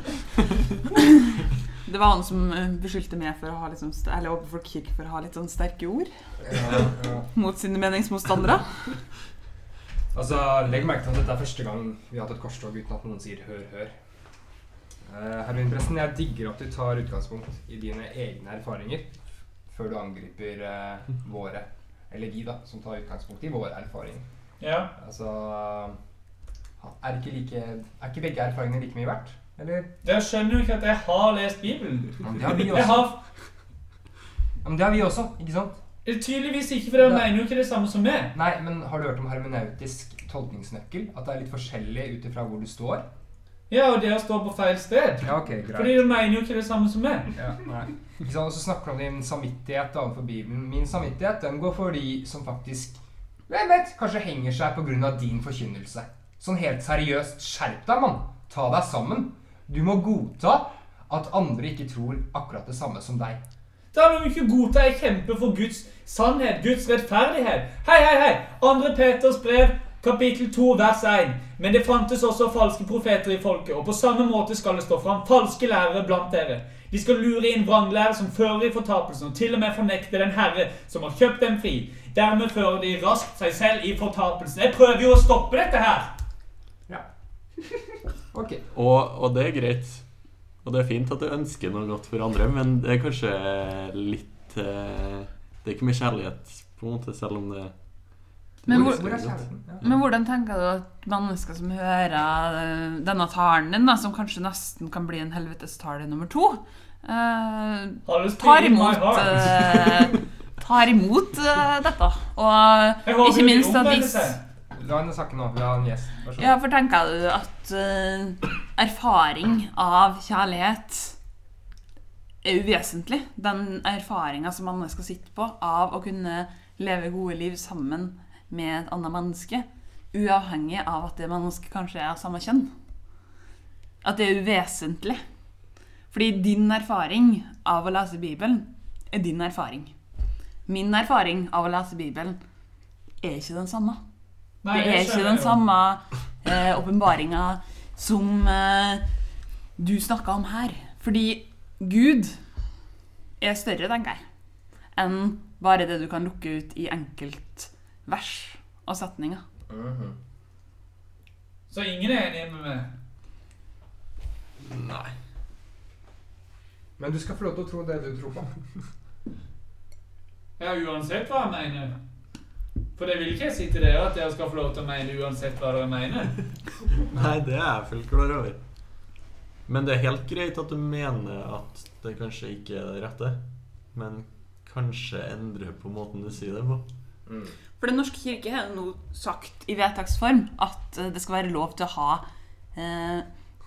Det var han som eh, beskyldte meg for å ha litt sånn, eller overfor Kirk for å ha litt sånn sterke ord Ja, ja. mot sine meningsmotstandere. Altså, Legg merke til at dette er første gang vi har hatt et korstog uten at noen sier 'hør, hør'. Uh, Heroinpresten, jeg digger at du tar utgangspunkt i dine egne erfaringer før du angriper eh, våre. Eller vi, da, som tar utgangspunkt i våre erfaringer. Ja. Altså er ikke, like, er ikke begge erfaringene like mye verdt? Eller? Jeg skjønner jo ikke at jeg har lest Bibelen. Ja, men det har vi også. har Ja, men det har vi også, ikke sant? Tydeligvis ikke, for dere mener jo ikke det samme som meg. Nei, men har du hørt om hermeneutisk tolkningsnøkkel? At det er litt forskjellig ut ifra hvor du står? Ja, og dere står på feil sted. Ja, ok, greit. Fordi dere mener jo ikke det samme som meg. Ja, nei. Ikke sant? Og så snakker du om din samvittighet overfor Bibelen. Min samvittighet den går for de som faktisk hvem vet, kanskje henger seg pga. din forkynnelse. Sånn helt seriøst, skjerp deg, mann. Ta deg sammen. Du må godta at andre ikke tror akkurat det samme som deg. Da må vi ikke godta jeg kjemper for Guds sannhet, Guds rettferdighet. Hei, hei, hei! Andre Peters brev, kapittel 2, vers 1. Men det fantes også falske profeter i folket, og på samme måte skal det stå fram falske lærere blant dere. De skal lure inn vranglærere som fører i fortapelsen, og til og med fornekte den Herre som har kjøpt dem fri. Dermed fører de raskt seg selv i fortapelsen. Jeg prøver jo å stoppe dette her. Ok. Og, og det er greit. Og det er fint at du ønsker noe godt for andre, men det er kanskje litt eh, Det er ikke mye kjærlighet, på en måte, selv om det Men hvor, hvor- er kjærligheten? Ja. Men hvordan tenker du at mennesker som hører eh, denne talen din, da, som kanskje nesten kan bli en helvetestale nummer to, eh, tar in my imot eh, Tar imot uh, dette. Og ikke minst at hvis. La henne snakke nå. Har en gjest. Ja, for tenker du at uh, erfaring av kjærlighet er uvesentlig? Den erfaringa som mennesker sitter på av å kunne leve gode liv sammen med et annet menneske, uavhengig av at det mennesket kanskje er av samme kjønn. At det er uvesentlig. Fordi din erfaring av å lese Bibelen er din erfaring. Min erfaring av å lese Bibelen er ikke den samme. Nei, det er ikke den samme åpenbaringa samme eh, som eh, du snakka om her. Fordi Gud er større, tenker jeg, enn bare det du kan lukke ut i enkeltvers og setninger. Mhm. Så ingen er enig med meg. Nei. Men du skal få lov til å tro det du tror på. Ja, uansett hva jeg mener. For det vil ikke jeg si til dere at dere skal få lov til å mene uansett hva dere mener. Nei, det er jeg fullt klar over. Men det er helt greit at du mener at det kanskje ikke er det rette. Men kanskje endre på måten du sier det på. Mm. For Den norske kirke har nå sagt i vedtaksform at eh, det skal være lov til å ha eh,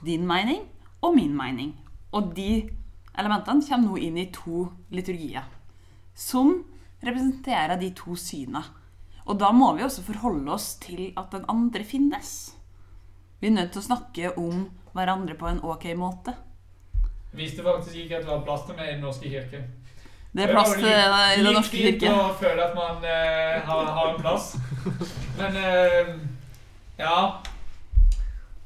din mening og min mening. Og de elementene kommer nå inn i to liturgier som representerer de to syna. Og da må vi også forholde oss til at den andre finnes. Vi er nødt til å snakke om hverandre på en ok måte. Visste faktisk ikke at det var plass til meg i Den norske kirke. Det er plass til det i Den norske Litt fint å føle at man eh, har, har en plass. Men eh, ja.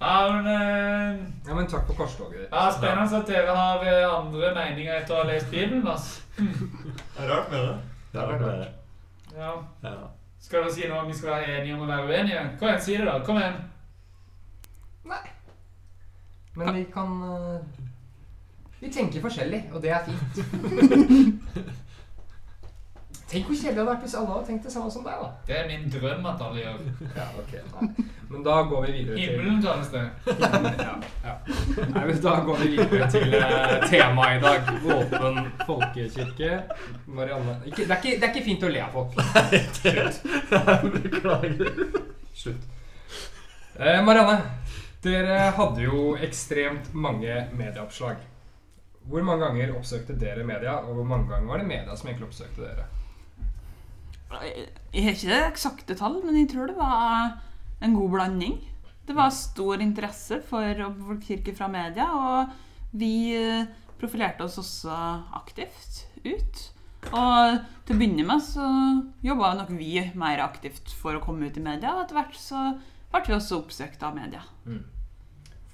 Ja, men eh, Ja, men takk for korstoget ditt. ja, Spennende at dere har eh, andre meninger etter å ha lest Bibelen. Altså. Det er rart med det. Det er rart med det. Ja. Ja. Skal dere si noe om vi skal være enige om å være uenige? Kom igjen, si det, da. Kom igjen. Nei. Men vi kan eh, Vi tenker forskjellig, og det er fint. Tenk hvor kjedelig det hadde vært hvis alle hadde tenkt det samme som deg, da. Det er min drøm at alle gjør. Ja, ok. Nei. Men da går vi videre til Himmelen kalles det. Ja, ja. Nei, men da går vi videre til eh, temaet i dag. Åpen folkekirke. Marianne ikke, det, er ikke, det er ikke fint å le av folk. Beklager. Slutt. Eh, Marianne, dere hadde jo ekstremt mange medieoppslag. Hvor mange ganger oppsøkte dere media, og hvor mange ganger var det media som egentlig oppsøkte dere? Jeg har ikke det eksakte tall, men jeg tror det var en god blanding. Det var stor interesse for folkekirke fra media, og vi eh, profilerte oss også aktivt ut. Og til å begynne med så jobba nok vi mer aktivt for å komme ut i media, og etter hvert så ble vi også oppsøkt av media.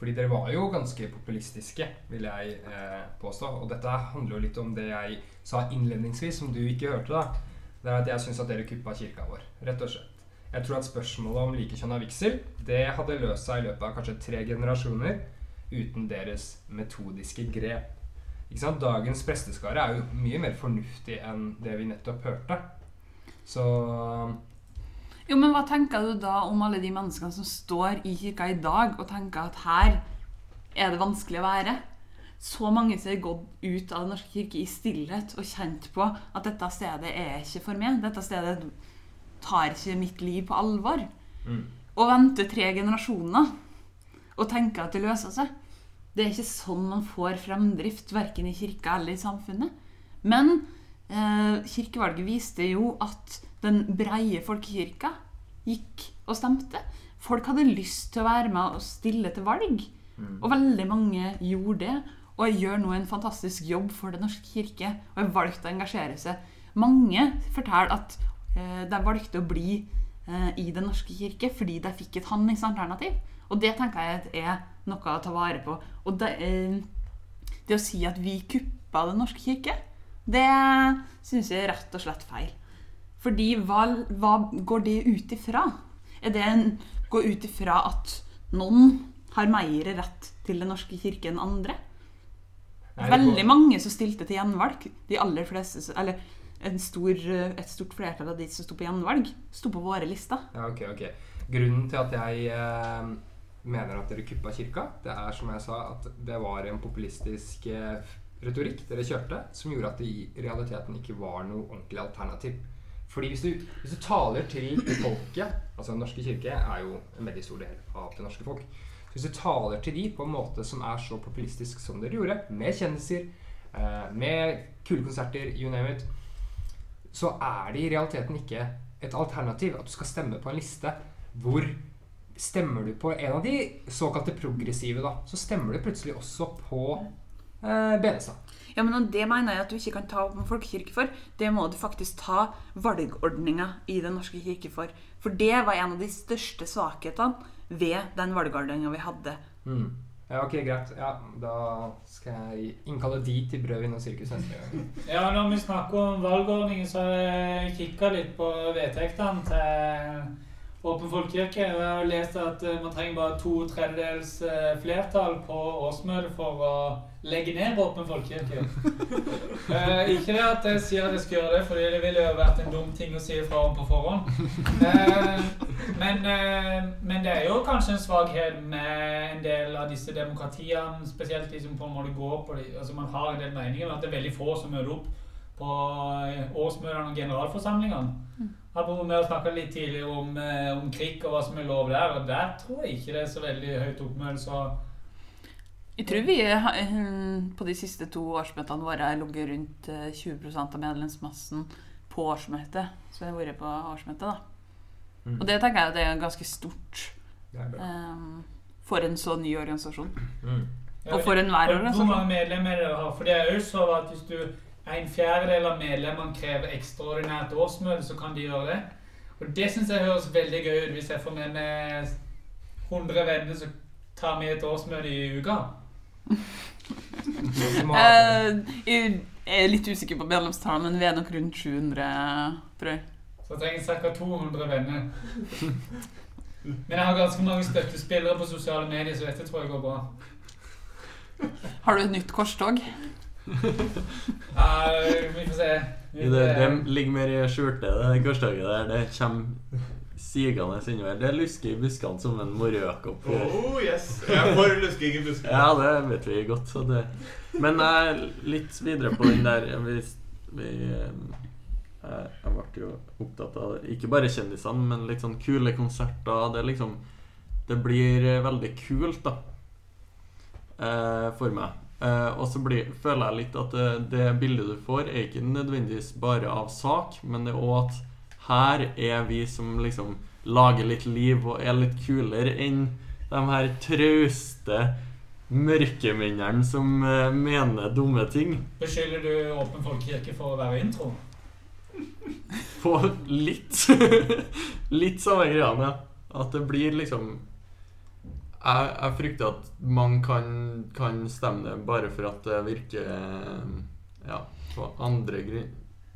Fordi dere var jo ganske populistiske, vil jeg eh, påstå. Og dette handler jo litt om det jeg sa innledningsvis, som du ikke hørte. da. Det er at jeg syns at dere kuppa kirka vår. Rett og slett. Jeg tror at spørsmålet om likekjønna vigsel det hadde løst seg i løpet av kanskje tre generasjoner uten deres metodiske grep. Ikke sant? Dagens presteskare er jo mye mer fornuftig enn det vi nettopp hørte. Så Jo, men hva tenker du da om alle de menneskene som står i kirka i dag og tenker at her er det vanskelig å være? Så mange som har gått ut av Den norske kirke i stillhet og kjent på at dette stedet er ikke for meg. Dette stedet tar ikke mitt liv på alvor. mm. Og vente tre generasjoner og tenke at det løser seg. Det er ikke sånn man får fremdrift, verken i kirka eller i samfunnet. Men eh, kirkevalget viste jo at den breie folkekirka gikk og stemte. Folk hadde lyst til å være med og stille til valg. Og veldig mange gjorde det. Og jeg gjør nå en fantastisk jobb for Den norske kirke. Og jeg valgte å engasjere seg. Mange forteller at eh, de valgte å bli eh, i Den norske kirke fordi de fikk et handlingsalternativ. Og det tenker jeg er noe å ta vare på. Og det, eh, det å si at vi kuppa Den norske kirke, det syns jeg er rett og slett feil. Fordi hva, hva går det ut ifra? Er det en, går ut ifra at noen har mer rett til Den norske kirke enn andre? Veldig mange som stilte til gjenvalg. De aller fleste, eller en stor, et stort flertall av de som sto på gjenvalg, sto på våre lister. Ja, ok, ok. Grunnen til at jeg eh, mener at dere kuppa kirka, det er som jeg sa, at det var en populistisk eh, retorikk dere kjørte, som gjorde at det i realiteten ikke var noe ordentlig alternativ. Fordi hvis du, hvis du taler til folket Altså Den norske kirke er jo en veldig stor del av det norske folk. Hvis du taler til de på en måte som er så populistisk som dere gjorde, med kjendiser, eh, med kule konserter, you name it, så er det i realiteten ikke et alternativ at du skal stemme på en liste hvor Stemmer du på en av de såkalte progressive, da, så stemmer du plutselig også på eh, Benestad. Ja, men Det mener jeg at du ikke kan ta opp med folkekirke for. Det må du faktisk ta valgordninga i Den norske kirke for. For det var en av de største svakhetene ved den valgordninga vi hadde. Mm. Ja, ok, greit. Ja, Da skal jeg innkalle de til Brødvin og sirkus neste gang. Ja, når vi snakker om valgordningen, så har jeg kikka litt på vedtektene til Åpen folkekirke. Jeg har lest at eh, man trenger bare to tredjedels eh, flertall på årsmøtet for å legge ned Åpen folkekirke. uh, ikke det at jeg sier at jeg skal gjøre det, for det ville jo vært en dum ting å si fra om på forhånd. Uh, men, uh, men det er jo kanskje en svakhet med en del av disse demokratiene, spesielt de som på en måte går på de, altså Man har en del meninger, men at det er veldig få som møter opp på eh, årsmøtene og generalforsamlingene. Apropos vi har snakka litt tidligere om, eh, om krig og hva som er lov der, og der tror jeg ikke det er så veldig høyt oppmøte. Jeg tror vi eh, på de siste to årsmøtene våre har ligget rundt eh, 20% av medlemsmassen på årsmøtet. Så jeg har vært på årsmøtet, da. Mm. Og det tenker jeg det er ganske stort er bra. eh, for en så ny organisasjon. Mm. Ja, Og for enhver Hvor mange medlemmer dere har? For det er jo så at hvis du en fjerdedel av medlemmene krever ekstraordinært årsmøte, så kan de gjøre det. Og det syns jeg høres veldig gøy ut hvis jeg får med meg 100 venner som tar med et årsmøte i uka. Eh, jeg er litt usikker på medlemstallet, men vi er nok rundt 700, tror jeg. Så jeg trenger ca. 200 venner. Men jeg har ganske mange støttespillere på sosiale medier, så dette tror jeg går bra. Har du et nytt korstog? Ja, vi får se. Vi, Det, det ligger mer i skjulte, det korstoget der. Det kommer sigende innover. Det lusker i buskene som en morøkopp. Oh, yes. Jeg er for lusking i buskene. Ja, det vet vi godt. Så det. Men jeg er litt videre på den der Vi, vi eh, jeg, ble jo opptatt av. Ikke bare kjendisene, men litt sånn kule konserter. Det liksom Det blir eh, veldig kult, da. Eh, for meg. Uh, og så blir, føler jeg litt at det, det bildet du får, er ikke nødvendigvis bare av sak, men det er òg at her er vi som liksom lager litt liv og er litt kulere enn de her trauste mørkemennene som uh, mener dumme ting. Beskylder du Åpen folkekirke for å være intro? På litt Litt samme greiene. at det blir liksom jeg, jeg frykter at man kan, kan stemme det bare for at det virker eh, ja, på andre grunn,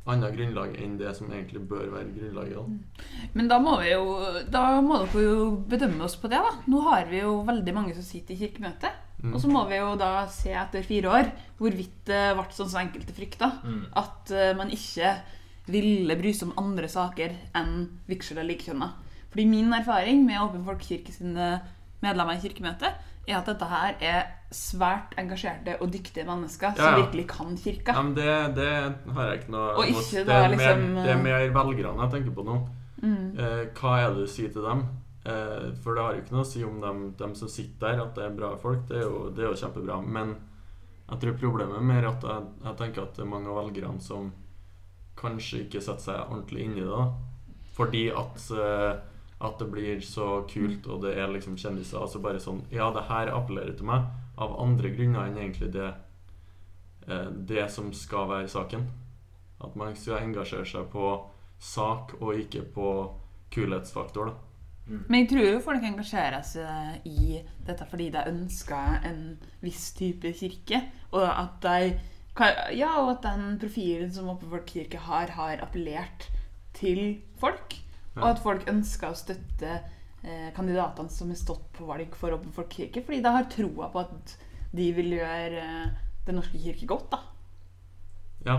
annet grunnlag enn det som egentlig bør være grunnlaget. Da. Men da må vi jo Da må dere jo bedømme oss på det, da. Nå har vi jo veldig mange som sitter i kirkemøtet. Mm. Og så må vi jo da se etter fire år hvorvidt det ble sånn som enkelte frykta. Mm. At eh, man ikke ville bry seg om andre saker enn vigsel av likekjønna. Fordi min erfaring med Åpen folkekirke sine medlemmer i kirkemøtet, er at dette her er svært engasjerte og dyktige mennesker Ja, som ja. virkelig kan kirka. Ja, men det, det har jeg ikke noe imot. det, er liksom, det er mer velgerne jeg tenker på nå. Mm. Eh, hva er det du sier til dem? Eh, for det har jo ikke noe å si om dem, dem som sitter der, at det er bra folk. Det er jo, det er jo kjempebra. Men jeg tror problemet er mer at jeg, jeg tenker at det er mange av velgerne som kanskje ikke setter seg ordentlig inn i det. da. Fordi at, eh, at det blir så kult, og det er liksom kjendiser. Altså bare sånn Ja, det her appellerer til meg av andre grunner enn egentlig det, eh, det som skal være saken. At man skal engasjere seg på sak og ikke på kulhetsfaktor. da. Men jeg tror jo folk engasjerer seg i dette fordi de ønsker en viss type kirke. Og at de Ja, og at den profilen som Åpen kirke har, har appellert til folk. Og at folk ønsker å støtte eh, kandidatene som har stått på valg for Åpen folkekirke, fordi de har troa på at de vil gjøre eh, Den norske kirke godt. da. Ja.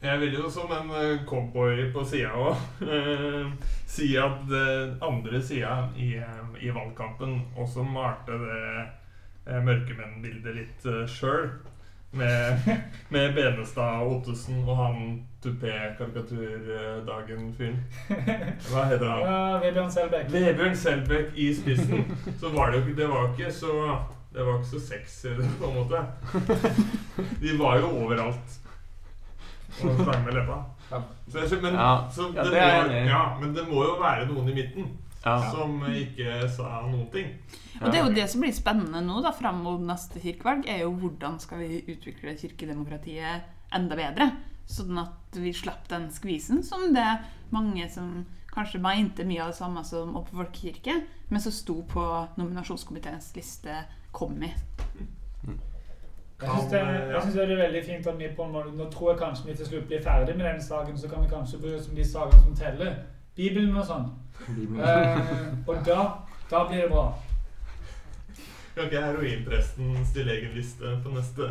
Jeg vil jo som en eh, cowboy på sida òg si at det andre sida i, eh, i valgkampen også malte det eh, mørkemennbildet litt sjøl. Med, med Benestad Ottesen og han tupé-karikaturdagen-fyren. Hva heter han? Ja, Vebjørn Selbekk. Vebjørn Selbekk i spissen. Så var det Det var ikke så Det var ikke så sexy, på en måte. De var jo overalt. Og sang med leppa. Så, men, så det, Ja, det er jeg enig i. ja, men det må jo være noen i midten. Som ikke sa noen ting. Og det er jo det som blir spennende nå da, fram mot neste kirkevalg, er jo hvordan skal vi utvikle kirkedemokratiet enda bedre. Sånn at vi slapp den skvisen som det mange som kanskje mente mye av det samme som Åpen folkekirke, men som sto på nominasjonskomiteens liste, kom i. Jeg syns det, synes det er veldig fint at vi på en måte Nå tror jeg kanskje vi til slutt blir ferdig med denne saken, så kan vi kanskje bry oss om de sakene som teller. Bibelen og sånn. Eh, og da, da blir det bra. Kan ikke heroinpresten stille egen liste på neste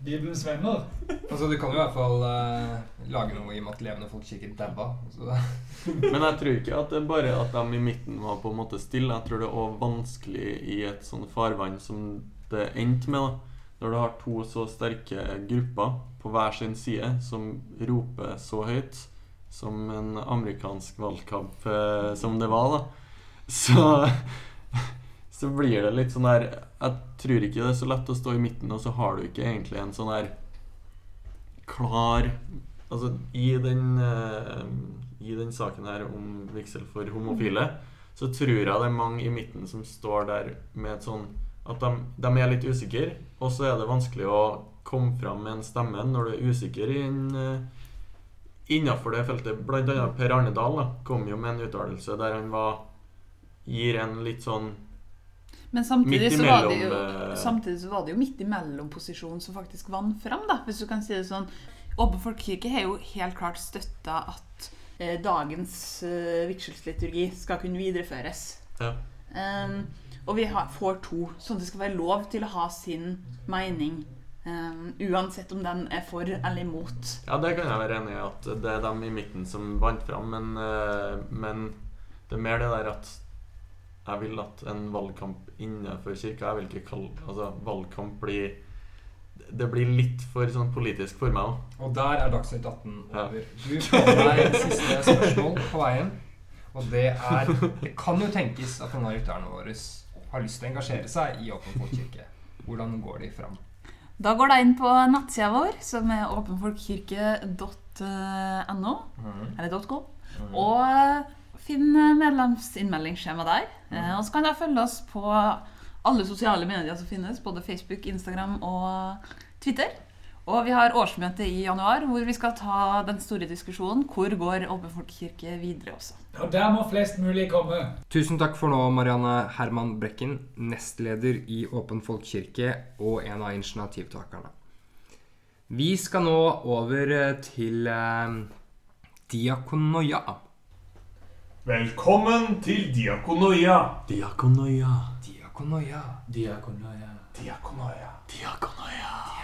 Bibelens venner. Altså, du kan jo i hvert fall uh, lage noe i og med at levende folkekirker daua. Så Men jeg tror ikke at det er bare at de i midten var på en måte stille. Jeg tror det er òg vanskelig i et sånn farvann som det endte med. da Når du har to så sterke grupper på hver sin side som roper så høyt som en amerikansk valgkamp eh, som det var, da. Så så blir det litt sånn der Jeg tror ikke det er så lett å stå i midten, og så har du ikke egentlig en sånn der klar Altså, i den eh, I den saken her om vigsel for homofile, så tror jeg det er mange i midten som står der med et sånn At de, de er litt usikre, og så er det vanskelig å komme fram med en stemme når du er usikker i en uh, Innafor det feltet. Blant annet Per Arne Dahl da, kom jo med en uttalelse der han var Gir en litt sånn Men samtidig så, var det jo, eh, samtidig så var det jo midt imellom posisjonen som faktisk vant fram, da, hvis du kan si det sånn. Åpen folkekirke har jo helt klart støtta at eh, dagens eh, vigselsliturgi skal kunne videreføres. Ja. Um, og vi har, får to, sånn at det skal være lov til å ha sin mening. Um, uansett om den er for eller imot. Ja, det kan jeg være enig i, at det er dem i midten som vant fram, men, uh, men det er mer det der at jeg vil at en valgkamp innenfor kirka Jeg vil ikke kalle Altså, valgkamp blir Det blir litt for sånn politisk for meg òg. Og der er Dagsnytt 18 Ja. over. Du får deg et siste spørsmål på veien. Og det er Det kan jo tenkes at noen av lytterne våre har lyst til å engasjere seg i Åpen folkekirke. Hvordan går de fram? Da går du inn på nettsida vår, som er åpenfolkekirke.no, eller .com, og finn medlemsinnmeldingsskjema der. Eh, Og så kan du følge oss på alle sosiale medier som finnes, både Facebook, Instagram og Twitter. Og vi har årsmøte i januar, hvor vi skal ta den store diskusjonen hvor går Åpen folkekirke videre også. Og der må flest mulig komme. Tusen takk for nå, Marianne Herman Brekken, nestleder i Åpen folkekirke og en av initiativtakerne. Vi skal nå over eh, til eh, diakonoia. Velkommen til Diakonoia. Diakonoia. Diakonoia. Diakonoia. Diakonoia. Diakonoia.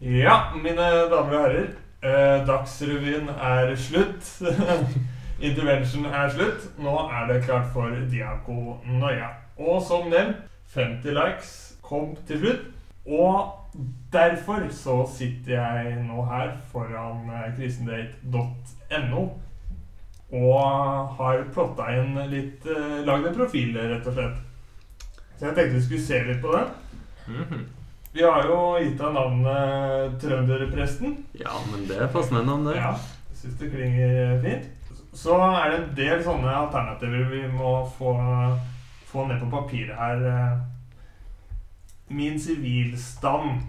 Ja, mine damer og herrer. Eh, Dagsrevyen er slutt. Intervention er slutt. Nå er det klart for Diako Noia. Og som nevnt, 50 likes kom til slutt. Og derfor så sitter jeg nå her foran krisendate.no og har plotta inn litt eh, Lagd en profil, rett og slett. Så jeg tenkte vi skulle se litt på den. Mhm. Vi har jo gitt deg navnet Trønderpresten. Ja, men det er passende navn, det. Ja, jeg syns det klinger fint. Så er det en del sånne alternativer vi må få, få ned på papiret her. Min sivilstand.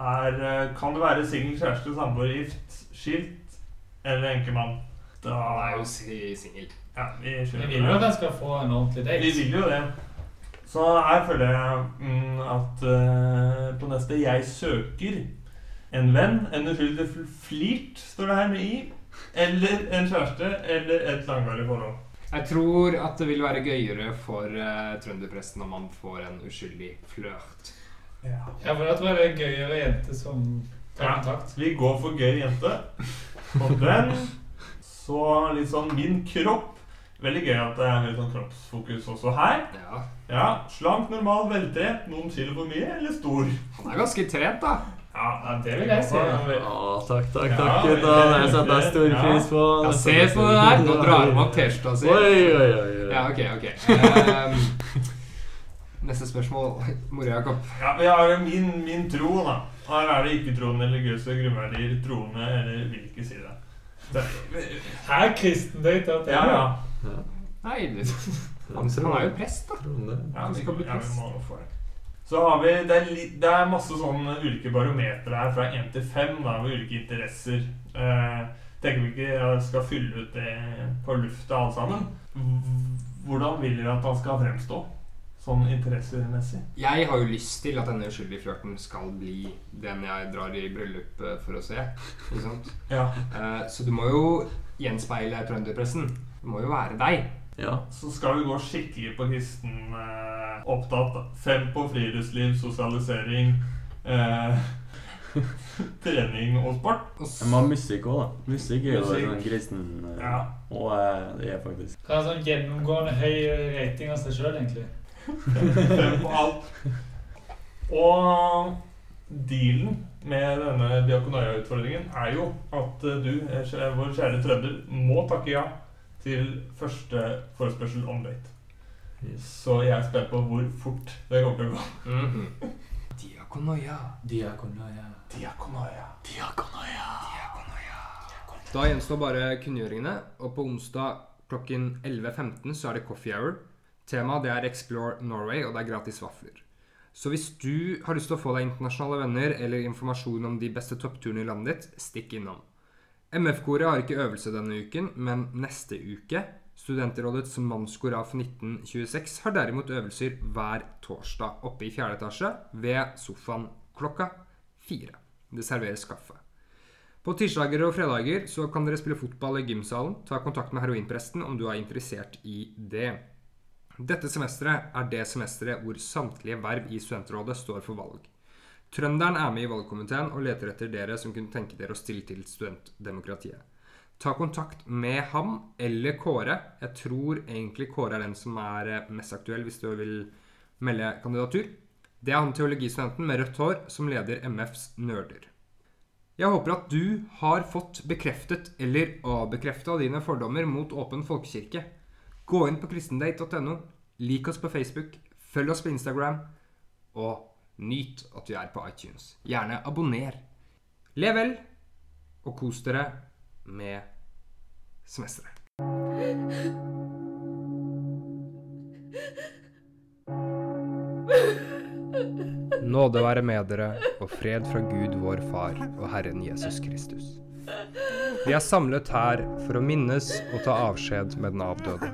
Her eh, kan det være singel, kjæreste, samboer, gift, skilt eller enkemann. Da er jo si- singel. Ja, vi Vi vil jo at jeg skal få en ordentlig date. Vi vil jo det. Så her føler jeg mm, at uh, på neste Jeg søker en venn, en uskyldig flirt, står det her med i. Eller en kjæreste, eller et langvarig forhold. Jeg tror at det vil være gøyere for uh, trønderpresten om man får en uskyldig flørt. Ja. For tror jeg det er gøyere jente som tar Ja. kontakt. Vi går for gøy jente. Og den. Så litt sånn min kropp. Veldig gøy at det er litt sånn kroppsfokus også her. Ja, Ja, Slank, normal, veltrent. Noen kilo for mye, eller stor? Han er ganske trent, da. Ja, det vil jeg si. Ja, takk, takk, takk, gutta. Det setter jeg stor pris på. Ja, se på det der! Nå drar han opp T-skjorta si. Oi, oi, oi. oi. Ja, ok, ok. Um, neste spørsmål. Mora Jakob. Ja, vi har jo min, min tro, da. Her er det ikke-troende, religiøse grunnverdier, troende eller hvilken side. si det. det kristendøyt. Ja, ja, ja. Nei, han, han er jo prest, da. Ja, han vi, skal bli prest. Så har vi Det er, litt, det er masse sånne ulike barometere her fra 1 til 5 da, med ulike interesser. Eh, tenker vi ikke jeg skal fylle ut det på lufta alle sammen. Hvordan vil dere at han skal fremstå? sånn interessemessig. Jeg har jo lyst til at denne uskyldige flørten skal bli den jeg drar i bryllup for å se. Ikke sant? Ja. Eh, så du må jo gjenspeile trønderpressen. Det må jo være deg. Ja. Så skal vi gå skikkelig på kristen eh, opptatt. på friluftsliv, sosialisering, eh, trening og sport. Jeg må ha musikk òg, da. Musikk er jo Musikk. sånn kristen eh, Ja. Og eh, det er faktisk Hva er sånn gjennomgående høy rating av seg sjøl, egentlig? Fem på alt. Og dealen med denne Diakonaia-utfordringen er jo at eh, du, eh, vår kjære trønder, må takke ja til første forespørsel om date. Så jeg er spent på hvor fort det kommer til å gå. Mhm. Diakonoia. Diakonaia. Diakonaia. Da gjenstår bare kunngjøringene, og på onsdag klokken 11.15 så er det coffee hour. Temaet det er Explore Norway, og det er gratis vafler. Så hvis du har lyst til å få deg internasjonale venner eller informasjon om de beste toppturene i landet ditt, stikk innom. MF-koret har ikke øvelse denne uken, men neste uke. Studentrådets mannskor av 1926 har derimot øvelser hver torsdag oppe i fjerde etasje ved sofaen klokka fire. Det serveres kaffe. På tirsdager og fredager så kan dere spille fotball i gymsalen. Ta kontakt med heroinpresten om du er interessert i det. Dette semesteret er det semesteret hvor samtlige verv i studentrådet står for valg. Trønderen er med i valgkomiteen og leter etter dere som kunne tenke dere å stille til studentdemokratiet. Ta kontakt med ham eller Kåre. Jeg tror egentlig Kåre er den som er eh, mest aktuell hvis du vil melde kandidatur. Det er han teologistudenten med rødt hår som leder MFs Nerder. Jeg håper at du har fått bekreftet eller avbekrefta dine fordommer mot åpen folkekirke. Gå inn på kristendate.no, lik oss på Facebook, følg oss på Instagram, og nyt at du er på iTunes. Gjerne abonner. Lev vel, og kos dere med semesteret. Nåde være med dere, og fred fra Gud vår Far og Herren Jesus Kristus. Vi er samlet her for å minnes og ta avskjed med den avdøde.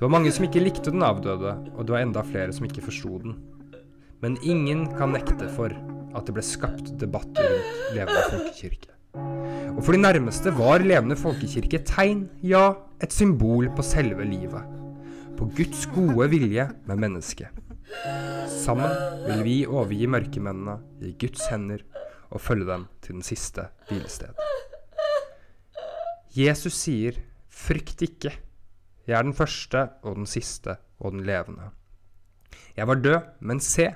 Det var mange som ikke likte den avdøde, og det var enda flere som ikke forsto den. Men ingen kan nekte for at det ble skapt debatt rundt levende folkekirke. Og for de nærmeste var levende folkekirke et tegn, ja, et symbol på selve livet. På Guds gode vilje med mennesket. Sammen vil vi overgi mørkemennene i Guds hender og følge dem til den siste hvilested. Jesus sier, 'Frykt ikke. Jeg er den første og den siste og den levende.' Jeg var død, men se,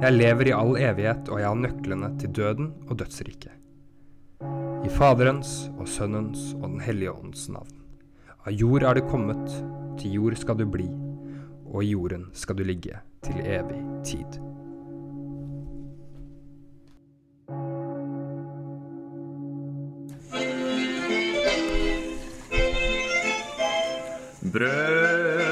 jeg lever i all evighet, og jeg har nøklene til døden og dødsriket. I Faderens og Sønnens og Den hellige ånds navn. Av jord er du kommet, til jord skal du bli, og i jorden skal du ligge til evig tid. Brød,